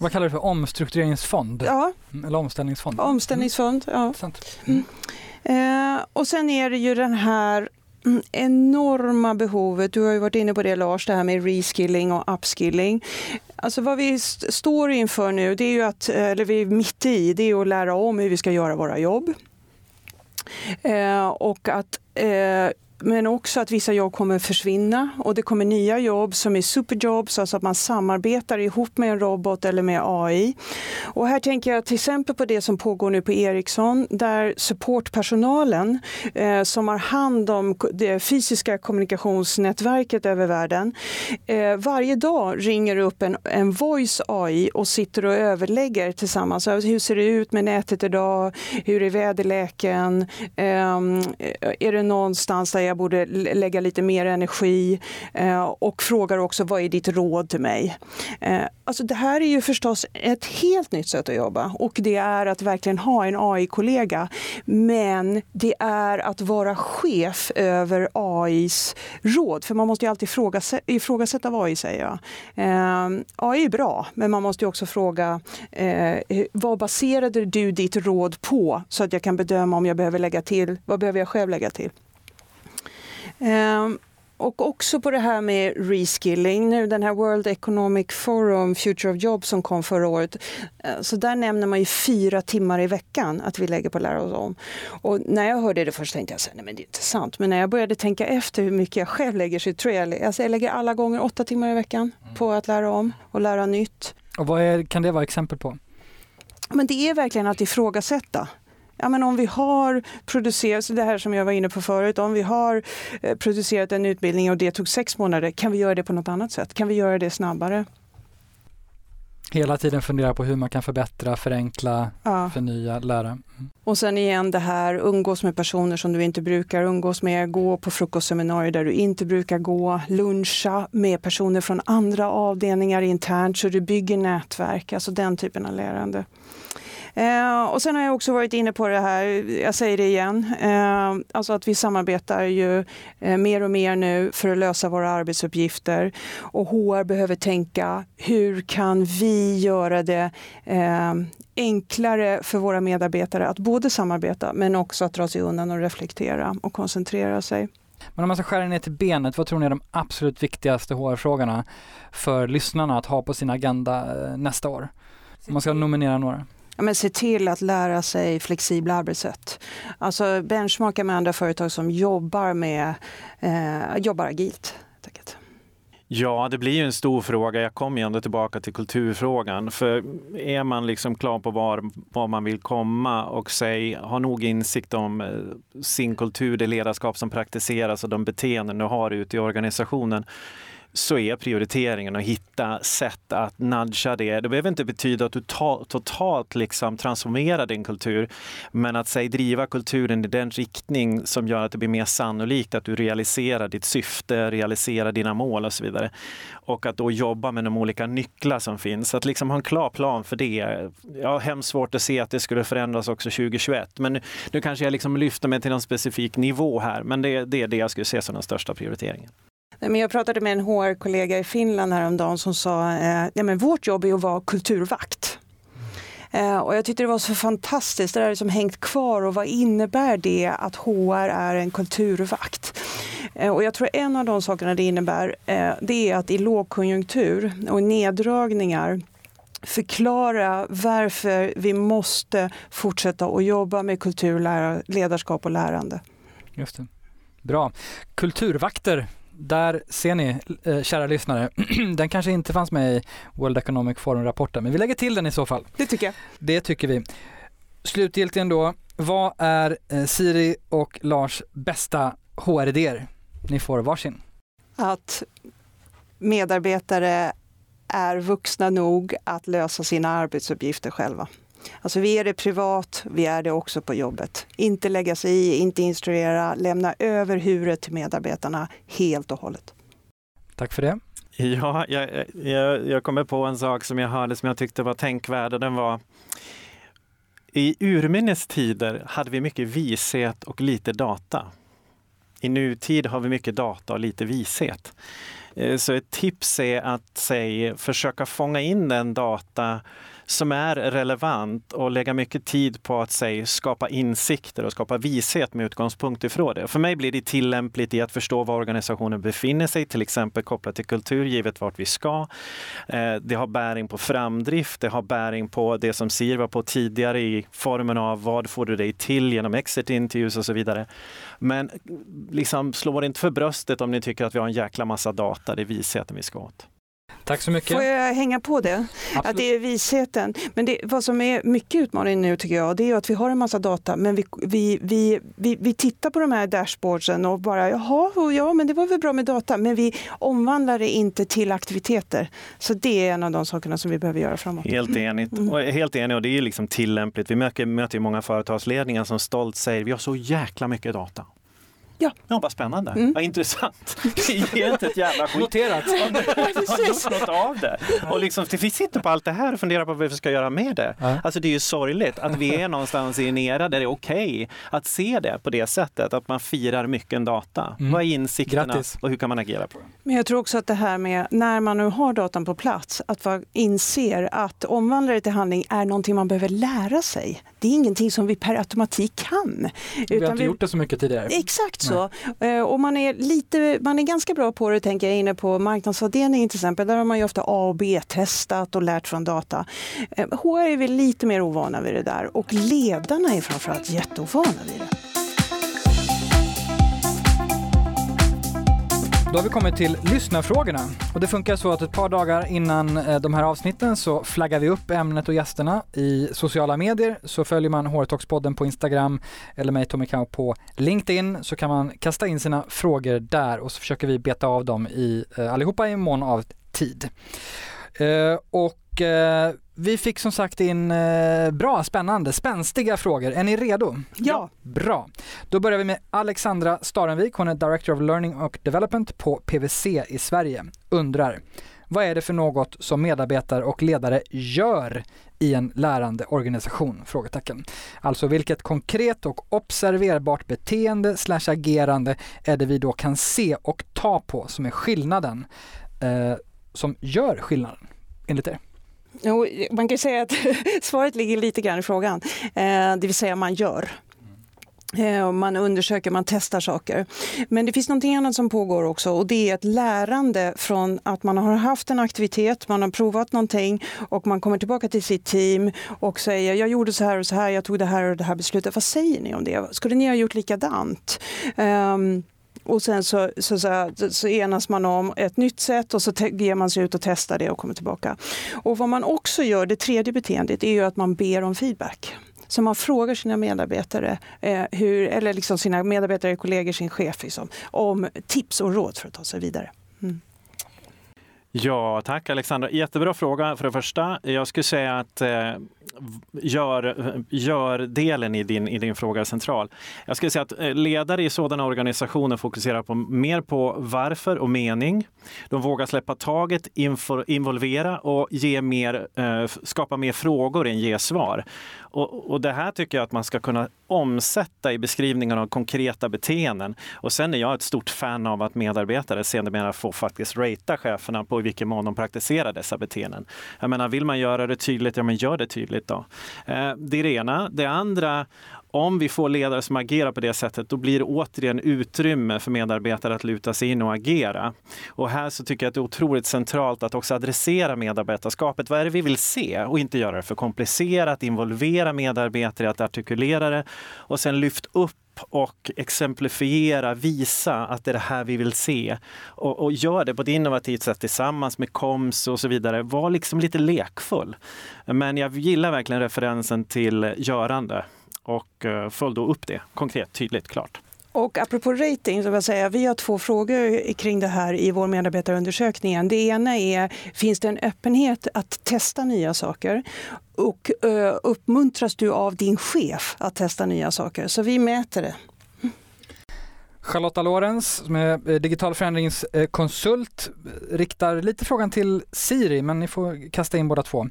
Vad kallar du för omstruktureringsfond? Ja, Mm, Eller omställningsfond? omställningsfond. Ja. Intressant. Eh, och sen är det ju den här mm, Mm, enorma behovet, du har ju varit inne på det Lars, det här med reskilling och upskilling. Alltså vad vi st- står inför nu, det är ju att, eh, eller vi är mitt i, det är att lära om hur vi ska göra våra jobb. Eh, och att eh, men också att vissa jobb kommer försvinna och det kommer nya jobb som är superjobs, alltså att man samarbetar ihop med en robot eller med AI. Och här tänker jag till exempel på det som pågår nu på Ericsson där supportpersonalen eh, som har hand om det fysiska kommunikationsnätverket över världen eh, varje dag ringer upp en, en voice AI och sitter och överlägger tillsammans. Alltså, Hur ser det ut med nätet idag? Hur är väderleken? Eh, är det någonstans där jag jag borde lägga lite mer energi? Eh, och frågar också vad är ditt råd till mig? Eh, alltså det här är ju förstås ett helt nytt sätt att jobba och det är att verkligen ha en AI-kollega. Men det är att vara chef över AIs råd, för man måste ju alltid ifrågasätta, vad AI säger jag. Eh, AI är bra, men man måste ju också fråga eh, vad baserade du ditt råd på så att jag kan bedöma om jag behöver lägga till, vad behöver jag själv lägga till? Ehm, och också på det här med reskilling, nu den här World Economic Forum Future of Jobs som kom förra året. eh, Så där nämner man ju fyra timmar i veckan att vi lägger på att lära oss om. Och när jag hörde det först tänkte jag så här, nej men det är inte sant. Men när jag började tänka efter hur mycket jag själv lägger så tror jag, alltså jag lägger alla gånger åtta timmar i veckan på att lära om och lära nytt. Och vad är, kan det vara exempel på? Men det är verkligen att ifrågasätta. Ja, men om vi har producerat, så det här som jag var inne på förut, om vi har eh, producerat en utbildning och det tog sex månader, kan vi göra det på något annat sätt? Kan vi göra det snabbare? Hela tiden fundera på hur man kan förbättra, förenkla, Ja. förnya, lära. Mm. Och sen igen det här, umgås med personer som du inte brukar umgås med, gå på frukostseminarier där du inte brukar gå, luncha med personer från andra avdelningar internt så du bygger nätverk, alltså den typen av lärande. Eh, och sen har jag också varit inne på det här, jag säger det igen, eh, alltså att vi samarbetar ju eh, mer och mer nu för att lösa våra arbetsuppgifter. Och HR behöver tänka, hur kan vi göra det eh, enklare för våra medarbetare att både samarbeta men också att dra sig undan och reflektera och koncentrera sig. Men om man ska skära ner till benet, vad tror ni är de absolut viktigaste HR-frågorna för lyssnarna att ha på sin agenda eh, nästa år? Om man ska nominera några. Ja, men se till att lära sig flexibla arbetssätt. Alltså benchmarka med andra företag som jobbar, med, eh, jobbar agilt. helt enkelt. Ja, det blir ju en stor fråga. Jag kommer ju ändå tillbaka till kulturfrågan. För är man liksom klar på var, var man vill komma och säg, har nog insikt om eh, sin kultur, det ledarskap som praktiseras och de beteenden du har ute i organisationen så är prioriteringen att hitta sätt att nudga det. Det behöver inte betyda att du ta, totalt liksom transformerar din kultur, men att säg, driva kulturen i den riktning som gör att det blir mer sannolikt att du realiserar ditt syfte, realiserar dina mål och så vidare. Och att då jobba med de olika nycklar som finns. Att liksom ha en klar plan för det. Jag har hemskt svårt att se att det skulle förändras också 2021. Men nu, nu kanske jag liksom lyfter mig till någon specifik nivå här, men det, det är det jag skulle se som den största prioriteringen. Men Jag pratade med en HR-kollega i Finland häromdagen som sa eh, ja, men vårt jobb är att vara kulturvakt. Eh, och jag tyckte det var så fantastiskt, det där som hängt kvar och vad innebär det att HR är en kulturvakt? Eh, och jag tror en av de sakerna det innebär eh, det är att i lågkonjunktur och neddragningar förklara varför vi måste fortsätta att jobba med kultur, ledarskap och lärande. Just det. Bra. Kulturvakter, där ser ni, eh, kära lyssnare. den kanske inte fanns med i World Economic Forum-rapporten, men vi lägger till den i så fall. Det tycker jag. Det tycker vi. Slutgiltigen då, vad är eh, Siri och Lars bästa HR-idéer? Ni får varsin. att medarbetare är vuxna nog att lösa sina arbetsuppgifter själva. Alltså vi är det privat, vi är det också på jobbet. Inte lägga sig i, inte instruera, lämna över huvudet till medarbetarna helt och hållet. Tack för det. Ja, jag, jag, jag kommer på en sak som jag hörde som jag tyckte var tänkvärd den var i urminnes tider hade vi mycket vishet och lite data. I nutid har vi mycket data och lite vishet. Eh, så ett tips är att säg, försöka fånga in den data som är relevant och lägga mycket tid på att säg, skapa insikter och skapa vishet med utgångspunkt ifrån det. För mig blir det tillämpligt i att förstå var organisationen befinner sig, till exempel kopplat till kultur, givet vart vi ska. Eh, det har bäring på framdrift, det har bäring på det som Sir var på tidigare i formen av vad får du dig till genom exit interviews och så vidare. Men liksom, slå inte för bröstet om ni tycker att vi har en jäkla massa data, det är visheten vi ska åt. Tack så mycket. Får jag hänga på det? Absolut. Att det är visheten. Men det, vad som är mycket utmaning nu tycker jag, det är att vi har en massa data, men vi, vi, vi, vi, vi tittar på de här dashboardsen och bara jaha, ja men det var väl bra med data, men vi omvandlar det inte till aktiviteter. Så det är en av de sakerna som vi behöver göra framåt. Helt enigt. Mm. Och helt enig och det är liksom tillämpligt. Vi möter, möter många företagsledningar som stolt säger vi har så jäkla mycket data. Ja. ja, vad spännande, mm. vad intressant. Det ger inte ett jävla skit. Noterat. har gjort något av det. Och liksom, vi sitter på allt det här och funderar på vad vi ska göra med det. Ja. Alltså det är ju sorgligt att vi är någonstans i en era där det är okej okay att se det på det sättet, att man firar mycket data. Mm. Vad är insikterna Grattis. och hur kan man agera på det? Men jag tror också att det här med när man nu har datan på plats, att man inser att omvandla det till handling är någonting man behöver lära sig. Det är ingenting som vi per automatik kan. Vi har inte vi... gjort det så mycket tidigare. Exakt så. Eh, och man är, lite, man är ganska bra på det, tänker jag, inne på marknadsavdelningen till exempel. Där har man ju ofta A och B-testat och lärt från data. Eh, HR är vi lite mer ovana vid det där och ledarna är framförallt jätteovana vid det. Då har vi kommit till lyssnarfrågorna. Och det funkar så att ett par dagar innan eh, de här avsnitten så flaggar vi upp ämnet och gästerna i sociala medier. Så följer man Hårtalkspodden på Instagram eller mig Tommy Kau på LinkedIn så kan man kasta in sina frågor där och så försöker vi beta av dem i, eh, allihopa i mån av tid. Eh, och och vi fick som sagt in eh, bra, spännande, spänstiga frågor. Är ni redo? Ja. Bra. Då börjar vi med Alexandra Starenvik. Hon är Director of Learning och Development på PWC i Sverige. Undrar, vad är det för något som medarbetare och ledare gör i en lärande organisation? Frågetecken. Alltså vilket konkret och observerbart beteende slash agerande är det vi då kan se och ta på som är skillnaden, eh, som gör skillnaden enligt er? Jo, man kan säga att svaret ligger lite grann i frågan, eh, det vill säga man gör. Eh, man undersöker, man testar saker. Men det finns något annat som pågår också och det är ett lärande från att man har haft en aktivitet, man har provat någonting och man kommer tillbaka till sitt team och säger jag gjorde så här och så här, jag tog det här och det här beslutet. Vad säger ni om det? Skulle ni ha gjort likadant? Um, och sen så, så, så, så, enas man om ett nytt sätt och så ger man sig ut och testar det och kommer tillbaka. Och vad man också gör, det tredje beteendet, är ju att man ber om feedback. Så man frågar sina medarbetare, eh, hur, eller liksom sina medarbetare, kollegor, sin chef, liksom, om tips och råd för att ta sig vidare. Mm. Ja, tack Alexandra. Jättebra fråga för det första. Jag skulle säga att eh, gör, gör delen i din, i din fråga är central. Jag skulle säga att eh, ledare i sådana organisationer fokuserar på, mer på varför och mening. De vågar släppa taget, involvera och ge mer, eh, skapa mer frågor än ge svar. Och, och, det här tycker jag att man ska kunna omsätta i beskrivningen av konkreta beteenden. Och sen är jag ett stort fan av att medarbetare sedermera får faktiskt ratea cheferna på i vilken mån de praktiserar dessa beteenden. Jag menar, vill man göra det tydligt, ja men gör det tydligt då. Eh, det är det ena. Det andra, om vi får ledare som agerar på det sättet, då blir det återigen utrymme för medarbetare att luta sig in och agera. Och här så tycker jag att det är otroligt centralt att också adressera medarbetarskapet. Vad är det vi vill se? Och inte göra det för komplicerat, involvera medarbetare i att artikulera det och sen lyft upp och exemplifiera, visa att det är det här vi vill se. Och, och gör det på ett innovativt sätt tillsammans med KOMS och så vidare. Var liksom lite lekfull. Men jag gillar verkligen referensen till görande och eh, följ då upp det konkret, tydligt, klart. Och apropå rating, så vill jag säga, vi har två frågor kring det här i vår medarbetarundersökning. Det ena är, finns det en öppenhet att testa nya saker? Och uh, uppmuntras du av din chef att testa nya saker? Så vi mäter det. Charlotta Lorenz som är eh, digital förändringskonsult riktar lite frågan till Siri, men ni får kasta in båda två.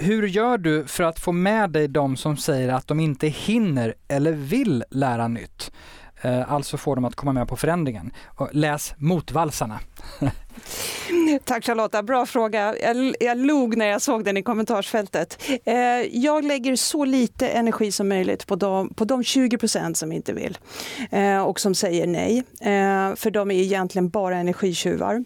Hur gör du för att få med dig de som säger att de inte hinner eller vill lära nytt? Eh, alltså få dem att komma med på förändringen. läs motvalsarna. Tack Charlotta, bra fråga. Jag, jag log när jag såg den i kommentarsfältet. Eh, jag lägger så lite energi som möjligt på de, på de 20 procent som inte vill eh, och som säger nej. Eh, för de är egentligen bara energitjuvar.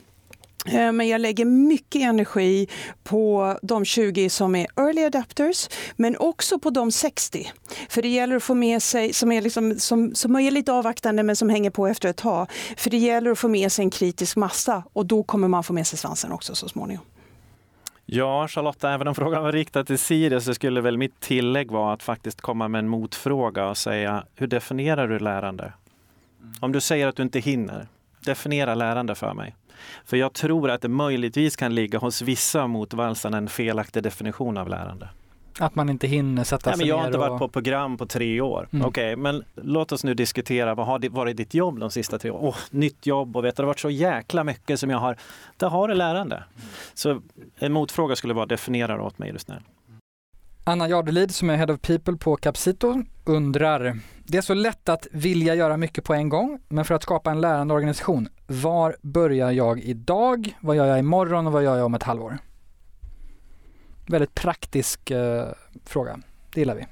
Eh, men jag lägger mycket energi på de 20 som är early adapters, men också på de 60. För det gäller att få med sig, som är, liksom, som, som är lite avvaktande men som hänger på efter ett tag. För det gäller att få med sig en kritisk massa och då kommer man få med sig svansen också så småningom. Ja, Charlotta, även om frågan var riktad till Siri så skulle väl mitt tillägg vara att faktiskt komma med en motfråga och säga hur definierar du lärande? Om du säger att du inte hinner, definiera lärande för mig. För jag tror att det möjligtvis kan ligga hos vissa motvalsarna en felaktig definition av lärande. Att man inte hinner sätta Nej, sig men Jag har inte och... varit på program på tre år. Mm. Okej, okay, men låt oss nu diskutera vad har varit ditt jobb de sista tre åren? Oh, nytt jobb och vet det har varit så jäkla mycket som jag har. Det har det lärande. Mm. Så en motfråga skulle vara definiera åt mig, är du snäll. Anna Jardelid som är Head of People på Capsito undrar Det är så lätt att vilja göra mycket på en gång, men för att skapa en lärande organisation, var börjar jag idag? Vad gör jag imorgon och vad gör jag om ett halvår? Väldigt praktisk eh, fråga, det gillar vi.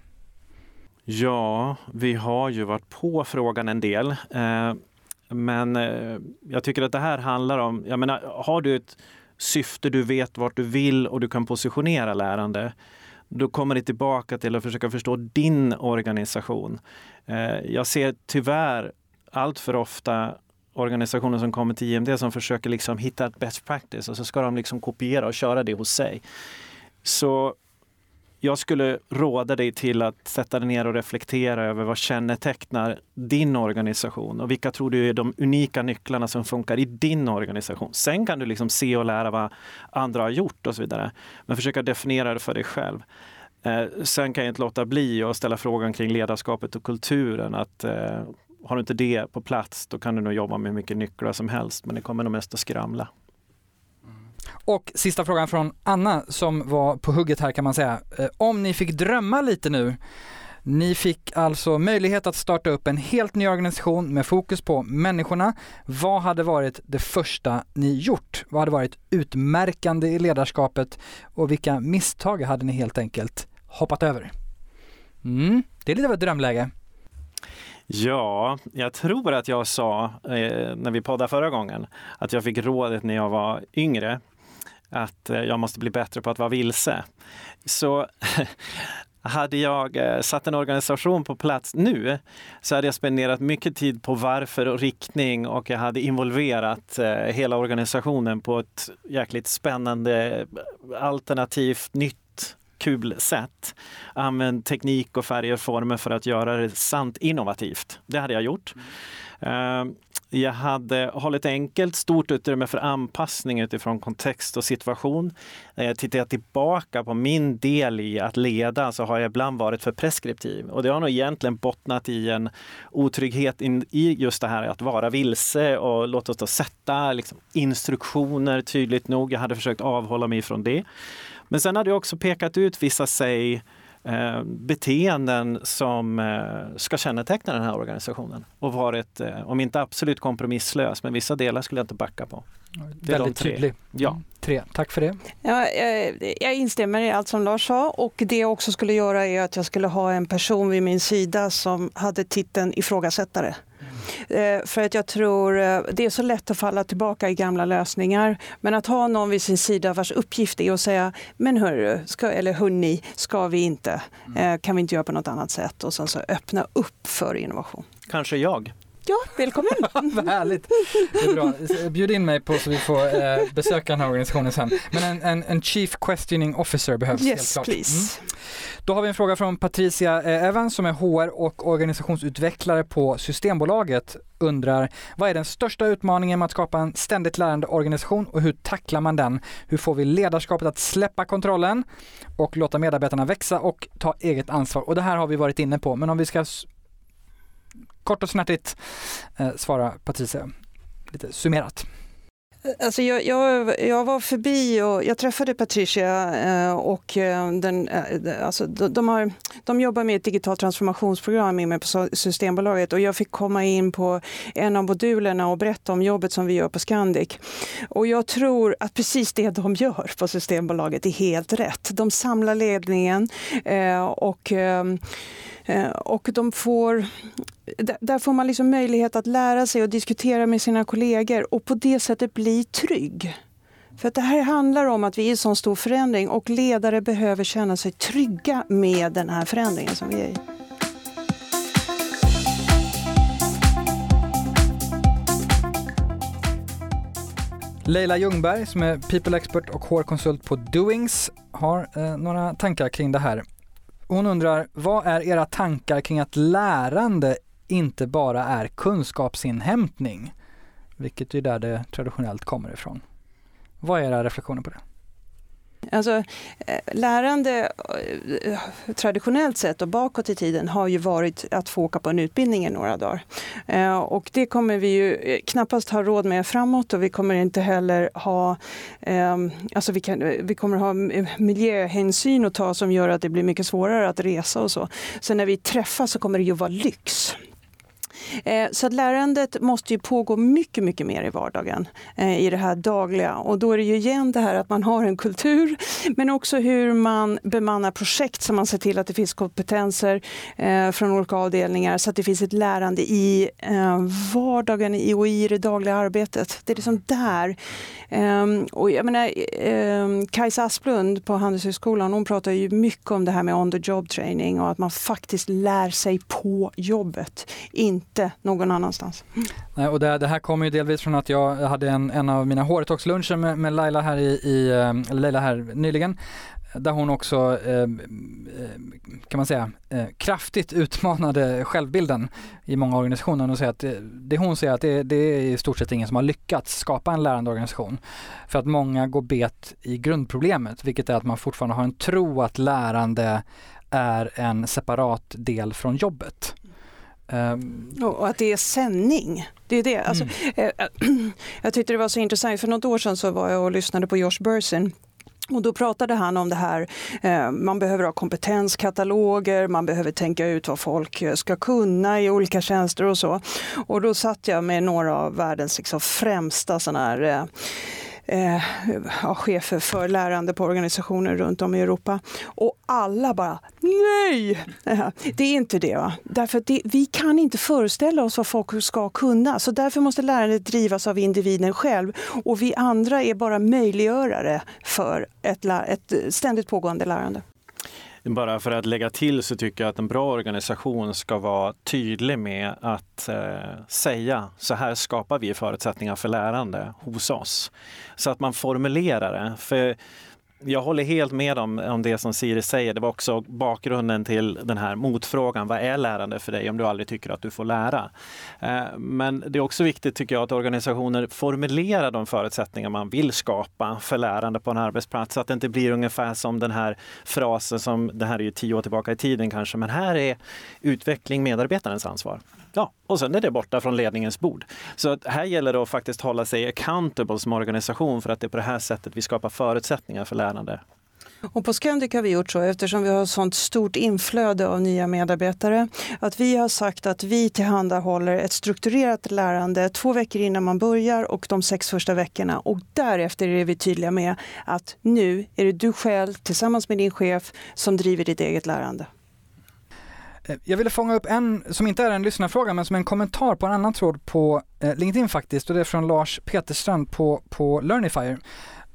Ja, vi har ju varit på frågan en del. Eh, men eh, jag tycker att det här handlar om, jag menar, har du ett syfte, du vet vart du vill och du kan positionera lärande, då kommer det tillbaka till att försöka förstå din organisation. Eh, jag ser tyvärr allt för ofta organisationer som kommer till IMD som försöker liksom hitta ett best practice och så ska de liksom kopiera och köra det hos sig. Så jag skulle råda dig till att sätta dig ner och reflektera över vad kännetecknar din organisation och vilka tror du är de unika nycklarna som funkar i din organisation. Sen kan du liksom se och lära vad andra har gjort och så vidare. Men försöka definiera det för dig själv. Eh, sen kan jag inte låta bli att ställa frågan kring ledarskapet och kulturen. Att, eh, har du inte det på plats, då kan du nog jobba med mycket nycklar som helst, men det kommer nog mest att skramla. Mm. Och sista frågan från Anna som var på hugget här kan man säga. Eh, om ni fick drömma lite nu, ni fick alltså möjlighet att starta upp en helt ny organisation med fokus på människorna. Vad hade varit det första ni gjort? Vad hade varit utmärkande i ledarskapet och vilka misstag hade ni helt enkelt hoppat över? Mm, det är lite av ett drömläge. Ja, jag tror att jag sa eh, när vi poddade förra gången att jag fick rådet när jag var yngre att eh, jag måste bli bättre på att vara vilse. Så hade jag eh, satt en organisation på plats nu så hade jag spenderat mycket tid på varför och riktning och jag hade involverat eh, hela organisationen på ett jäkligt spännande eh, alternativt nytt kul sätt. Använd teknik och färger och former för att göra det sant innovativt. Det hade jag gjort. Mm. Jag hade hållit enkelt, stort utrymme för anpassning utifrån kontext och situation. Eh, tittar jag tillbaka på min del i att leda så har jag ibland varit för preskriptiv och det har nog egentligen bottnat i en otrygghet in, i just det här att vara vilse och låt oss då sätta liksom, instruktioner tydligt nog. Jag hade försökt avhålla mig från det. Men sen hade jag också pekat ut vissa, säg, eh, beteenden som eh, ska känneteckna den här organisationen och varit, eh, om inte absolut kompromisslös, men vissa delar skulle jag inte backa på. Det Väldigt tydlig. Ja. Mm, tre. Tack för det. Ja, jag, jag instämmer i allt som Lars sa och det jag också skulle göra är att jag skulle ha en person vid min sida som hade titeln ifrågasättare. Eh, för att jag tror eh, det är så lätt att falla tillbaka i gamla lösningar. Men att ha någon vid sin sida vars uppgift är att säga, men hörru, ska, eller hörni, ska vi inte? Mm. Eh, kan vi inte göra på något annat sätt? Och sen så öppna upp för innovation. Kanske jag. Ja, välkommen! Vad härligt! Det är bra. Bjud in mig på så vi får eh, besöka den här organisationen sen. Men en, en, en Chief Questioning Officer behövs yes, helt klart. Please. Mm. Då har vi en fråga från Patricia eh, Evans som är HR och organisationsutvecklare på Systembolaget. Undrar, vad är den största utmaningen med att skapa en ständigt lärande organisation och hur tacklar man den? Hur får vi ledarskapet att släppa kontrollen och låta medarbetarna växa och ta eget ansvar? Och det här har vi varit inne på, men om vi ska kort och snärtigt eh, svara Patricia lite summerat. Alltså jag, jag, jag, var förbi och jag träffade Patricia eh, och eh, den, eh, alltså de, har, de jobbar med ett digitalt transformationsprogram inne på Systembolaget och jag fick komma in på en av modulerna och berätta om jobbet som vi gör på Scandic. Och jag tror att precis det de gör på Systembolaget är helt rätt. De samlar ledningen och och de får där får man liksom möjlighet att lära sig och diskutera med sina kollegor och på det sättet bli trygg. För att det här handlar om att vi är i en sån stor förändring och ledare behöver känna sig trygga med den här förändringen som vi är i. Leila Ljungberg som är People Expert och HR-konsult på Doings har eh, några tankar kring det här. Hon undrar, vad är era tankar kring att lärande inte bara är kunskapsinhämtning, vilket är där det traditionellt kommer ifrån. Vad är era reflektioner på det? Alltså, eh, lärande eh, traditionellt sett och bakåt i tiden har ju varit att få åka på en utbildning i några dagar. Eh, och det kommer vi ju knappast ha råd med framåt och vi kommer inte heller ha, alltså vi, kan, vi kommer ha miljöhänsyn att ta som gör att det blir mycket svårare att resa och så. Så när vi träffas så kommer det ju vara lyx. Eh, så att lärandet måste ju pågå mycket, mycket mer i vardagen, eh, i det här dagliga. Och då är det ju igen det här att man har en kultur, men också hur man bemannar projekt så man ser till att det finns kompetenser eh, från olika avdelningar så att det finns ett lärande i vardagen och i det dagliga arbetet. Det är liksom där. Ehm, och jag menar, ehm, Kajsa Asplund på Handelshögskolan, hon pratar ju mycket om det här med on the job training och att man faktiskt lär sig på jobbet, inte inte någon annanstans. Nej, och det, det, här kommer ju delvis från att jag hade en, en av mina håretorgsluncher med, med Laila här, i, i, eh, Leila här nyligen där hon också, eh, eh, kan man säga, eh, kraftigt utmanade självbilden i många organisationer och säger att det, det hon säger att det, det, är i stort sett ingen som har lyckats skapa en lärande organisation. För att många går bet i grundproblemet, vilket är att man fortfarande har en tro att lärande är en separat del från jobbet. Um, och att det är sändning. Det är det. Alltså, mm. eh, jag tyckte det var så intressant. För något år sedan så var jag och lyssnade på Josh Bursin och då pratade han om det här, eh, man behöver ha kompetenskataloger, man behöver tänka ut vad folk ska kunna i olika tjänster och så. Och då satt jag med några av världens liksom främsta sådana här eh, ja, chefer för lärande på organisationer runt om i Europa. Och alla bara nej! Eh, det är inte det. Va? Därför det, vi kan inte föreställa oss vad folk ska kunna. Så därför måste lärandet drivas av individen själv. Och vi andra är bara möjliggörare för ett, ett ständigt pågående lärande. Bara för att lägga till så tycker jag att en bra organisation ska vara tydlig med att eh, säga så här skapar vi förutsättningar för lärande hos oss. Så att man formulerar det. För jag håller helt med om, om det som Siri säger. Det var också bakgrunden till den här motfrågan. Vad är lärande för dig om du aldrig tycker att du får lära? Eh, men det är också viktigt tycker jag att organisationer formulerar de förutsättningar man vill skapa för lärande på en arbetsplats. Så att det inte blir ungefär som den här frasen som, det här är ju tio år tillbaka i tiden kanske, men här är utveckling medarbetarens ansvar. Ja, och sen är det borta från ledningens bord. Så att här gäller det att faktiskt hålla sig accountable som organisation för att det är på det här sättet vi skapar förutsättningar för lärande. Och på Scandic har vi gjort så eftersom vi har sånt stort inflöde av nya medarbetare att vi har sagt att vi tillhandahåller ett strukturerat lärande två veckor innan man börjar och de sex första veckorna. Och därefter är vi tydliga med att nu är det du själv tillsammans med din chef som driver ditt eget lärande. Eh, jag ville fånga upp en, som inte är en lyssnarfråga, men som en kommentar på en annan tråd på eh, LinkedIn faktiskt, och det är från Lars Peterstrand på, på Learnifier,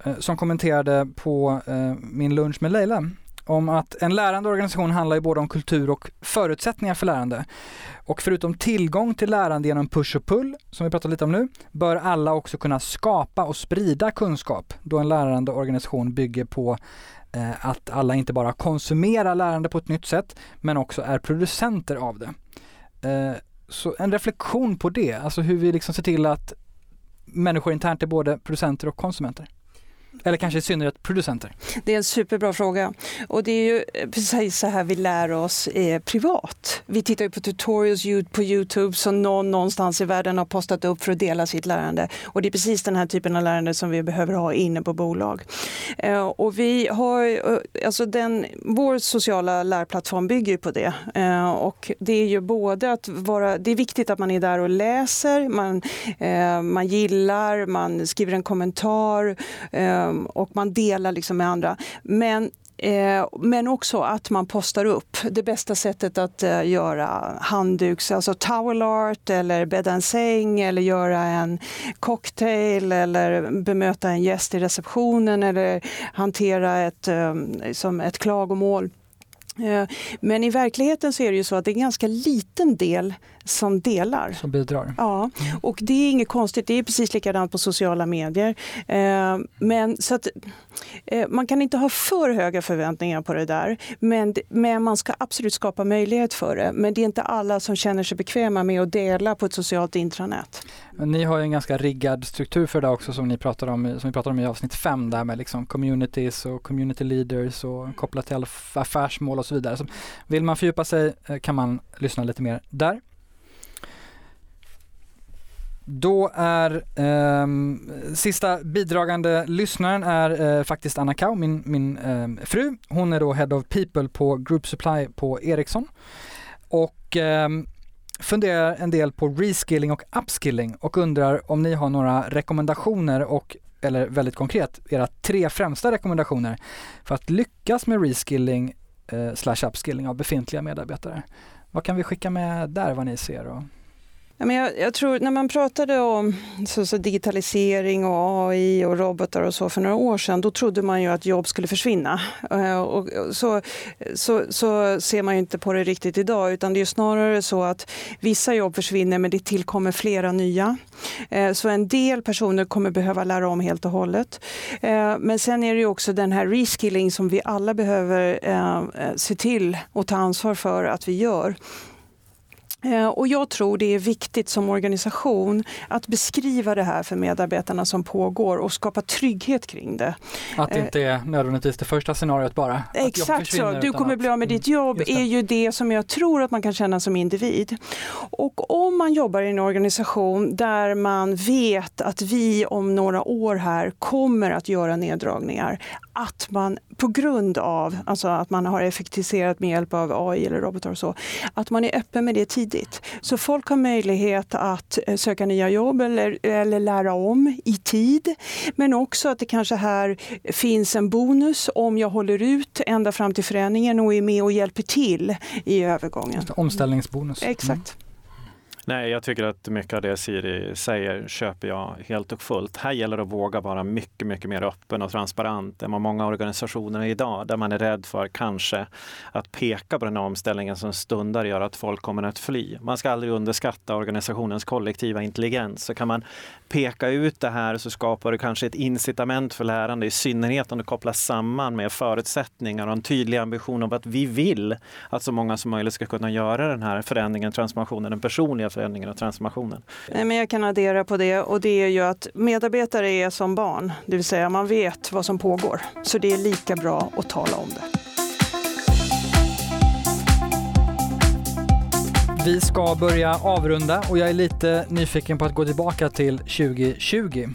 eh, som kommenterade på eh, min lunch med Leila om att en lärande organisation handlar ju både om kultur och förutsättningar för lärande. Och förutom tillgång till lärande genom push och pull, som vi pratar lite om nu, bör alla också kunna skapa och sprida kunskap då en lärande organisation bygger på Eh, att alla inte bara konsumerar lärande på ett nytt sätt, men också är producenter av det. Eh, så en reflektion på det, alltså hur vi liksom ser till att människor internt är både producenter och konsumenter. Eller kanske i synnerhet producenter? Det är en superbra fråga. Och det är ju eh, precis så här vi lär oss eh, privat. Vi tittar ju på tutorials på Youtube som någon någonstans i världen har postat upp för att dela sitt lärande. Och det är precis den här typen av lärande som vi behöver ha inne på bolag. Eh, och vi har, eh, alltså den, vår sociala lärplattform bygger på det. Eh, och det är ju både att vara, det är viktigt att man är där och läser, man, eh, man gillar, man skriver en kommentar eh, Ehm, och man delar liksom med andra. Men eh, men också att man postar upp. Det bästa sättet att eh, göra handduks, alltså towel art eller bädda en säng eller göra en cocktail eller bemöta en gäst i receptionen eller hantera ett, ehm, som ett klagomål. Eh, men i verkligheten så är det ju så att det är en ganska liten del som delar. Som bidrar. Ja, mm. och det är inget konstigt. Det är precis likadant på sociala medier. Eh, men så att eh, man kan inte ha för höga förväntningar på det där. Men, men man ska absolut skapa möjlighet för det. Men det är inte alla som känner sig bekväma med att dela på ett socialt intranät. Ni har en ganska riggad struktur för det också som ni pratar om, som vi pratade om i avsnitt 5 där med liksom communities och community leaders och kopplat till affärsmål och så vidare. Så vill man fördjupa sig eh, kan man lyssna lite mer där. Då är eh, sista bidragande lyssnaren är eh, faktiskt Anna Kau, min, min eh, fru. Hon är då Head of People på Group Supply på Ericsson. Och ehm, funderar en del på reskilling och upskilling och undrar om ni har några rekommendationer och eller väldigt konkret, era tre främsta rekommendationer för att lyckas med reskilling eh, slash upskilling av befintliga medarbetare. Vad kan vi skicka med där, vad ni ser? Och Ja, men jag, jag, tror när man pratade om så, så digitalisering och AI och robotar och så för några år sedan, då trodde man ju att jobb skulle försvinna. Eh, och, så, så, så, ser man ju inte på det riktigt idag, utan det är snarare så att vissa jobb försvinner men det tillkommer flera nya. Eh, så en del personer kommer behöva lära om helt och hållet. Eh, men sen är det ju också den här reskilling som vi alla behöver se till och ta ansvar för att vi gör. Eh, och jag tror det är viktigt som organisation att beskriva det här för medarbetarna som pågår och skapa trygghet kring det. Att det inte är nödvändigtvis det första scenariot bara? Exakt så, du kommer bli av med ditt jobb är ju det som jag tror att man kan känna som individ. Och om man jobbar i en organisation där man vet att vi om några år här kommer att göra neddragningar, att man på grund av alltså att man har effektiviserat med hjälp av AI eller robotar och så, att man är öppen med det tidigt. Så folk har möjlighet att eh, söka nya jobb eller, eller lära om i tid. Men också att det kanske här finns en bonus om jag håller ut ända fram till förändringen och är med och hjälper till i övergången. Omställningsbonus. Exakt. Nej, jag tycker att mycket av det Siri säger köper jag helt och fullt. Här gäller det att våga vara mycket, mycket mer öppen och transparent än vad många organisationer är idag, där man är rädd för kanske att peka på den omställningen som stundar gör att folk kommer att fly. Man ska aldrig underskatta organisationens kollektiva intelligens. Så kan man peka ut det här så skapar du kanske ett incitament för lärande, i synnerhet om det kopplas samman med förutsättningar och en tydlig ambition om att vi vill att så många som möjligt ska kunna göra den här förändringen, transformationen, den personliga förändringen och transformationen. Nej, men jag kan addera på det och det är ju att medarbetare är som barn, det vill säga man vet vad som pågår. Så det är lika bra att tala om det. Vi ska börja avrunda och jag är lite nyfiken på att gå tillbaka till 2020.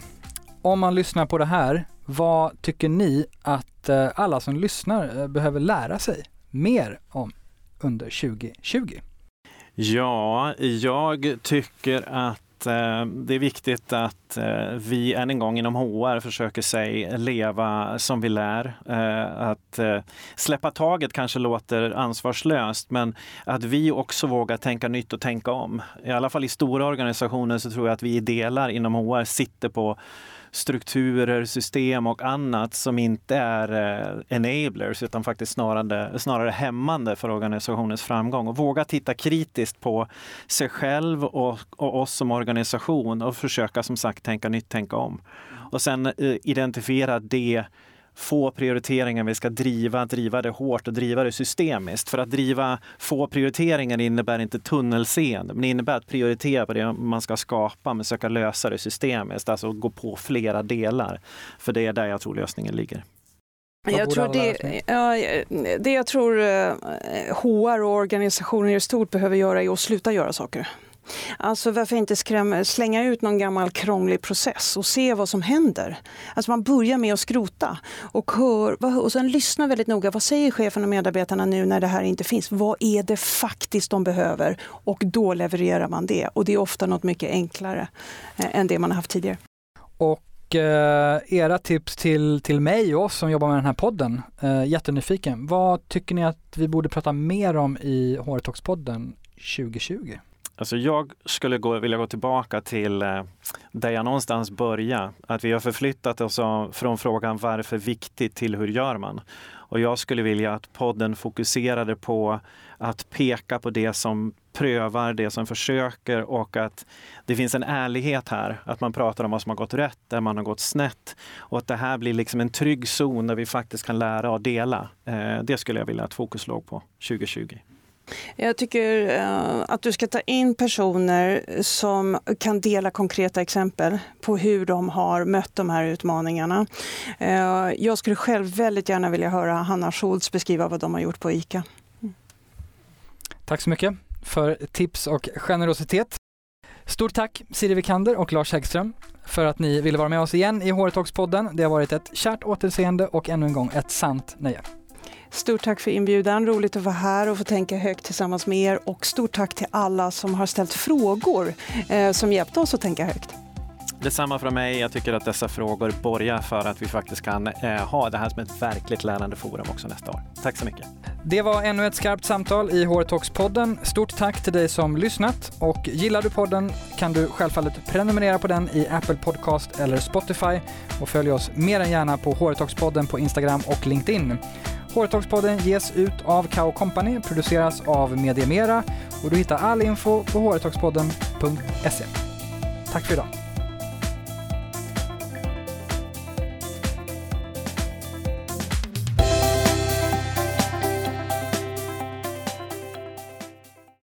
Om man lyssnar på det här, vad tycker ni att eh, alla som lyssnar eh, behöver lära sig mer om under 2020? Ja, jag tycker att eh, det är viktigt att eh, vi än en gång inom HR försöker sig leva som vi lär. Eh, att släppa taget kanske låter ansvarslöst, men att vi också vågar tänka nytt och tänka om. I alla fall i stora organisationer så tror jag att vi i delar inom HR sitter på strukturer, system och annat som inte är eh, enablers utan faktiskt snarare, snarare hämmande för organisationens framgång. Och våga titta kritiskt på sig själv och, och oss som organisation och försöka som sagt tänka nytt, tänka om. Och sen eh, identifiera det få prioriteringar, vi ska driva, driva det hårt och driva det systemiskt. För att driva få prioriteringar innebär inte tunnelseende, men det innebär att prioritera på det man ska skapa, men söka lösa det systemiskt, alltså gå på flera delar. För det är där jag tror lösningen ligger. Jag tror det, ja, det jag tror HR eh, och organisationer i stort behöver göra är att sluta göra saker. Alltså varför inte skrämma, slänga ut någon gammal krånglig process och se vad som händer. Alltså man börjar med att skrota och, hör, och sen lyssna väldigt noga. Vad säger chefen och medarbetarna nu när det här inte finns? Vad är det faktiskt de behöver? Och då levererar man det. Och det är ofta något mycket enklare eh, än det man har haft tidigare. Och eh, era tips till, till mig och oss som jobbar med den här podden, eh, jättenyfiken. Vad tycker ni att vi borde prata mer om i HR-talks-podden 2020? Alltså jag skulle gå, vilja gå tillbaka till eh, där jag någonstans började. Att vi har förflyttat oss från frågan varför viktigt till hur gör man? Och jag skulle vilja att podden fokuserade på att peka på det som prövar, det som försöker och att det finns en ärlighet här. Att man pratar om vad som har gått rätt, där man har gått snett och att det här blir liksom en trygg zon där vi faktiskt kan lära och dela. Eh, det skulle jag vilja att fokus låg på 2020. Jag tycker uh, att du ska ta in personer som kan dela konkreta exempel på hur de har mött de här utmaningarna. Uh, jag skulle själv väldigt gärna vilja höra Hanna Schultz beskriva vad de har gjort på ICA. Mm. Tack så mycket för tips och generositet. Stort tack Siri Vikander och Lars Häggström för att ni ville vara med oss igen i HR-talks-podden. Det har varit ett kärt återseende och ännu en gång ett sant nöje. Stort tack för inbjudan. Roligt att vara här och få tänka högt tillsammans med er. Och stort tack till alla som har ställt frågor eh, som hjälpte oss att tänka högt. Detsamma från mig. Jag tycker att dessa frågor borgar för att vi faktiskt kan eh, ha det här som ett verkligt lärande forum också nästa år. Tack så mycket. Det var ännu ett skarpt samtal i HR Talks-podden. Stort tack till dig som lyssnat och gillar du podden kan du självfallet prenumerera på den i Apple Podcast eller Spotify och följ oss mer än gärna på HR Talks-podden på Instagram och LinkedIn. Hårtalkspodden ges ut av Kao Company, produceras av Media Mera och du hittar all info på hårtalkspodden.se. Tack för idag!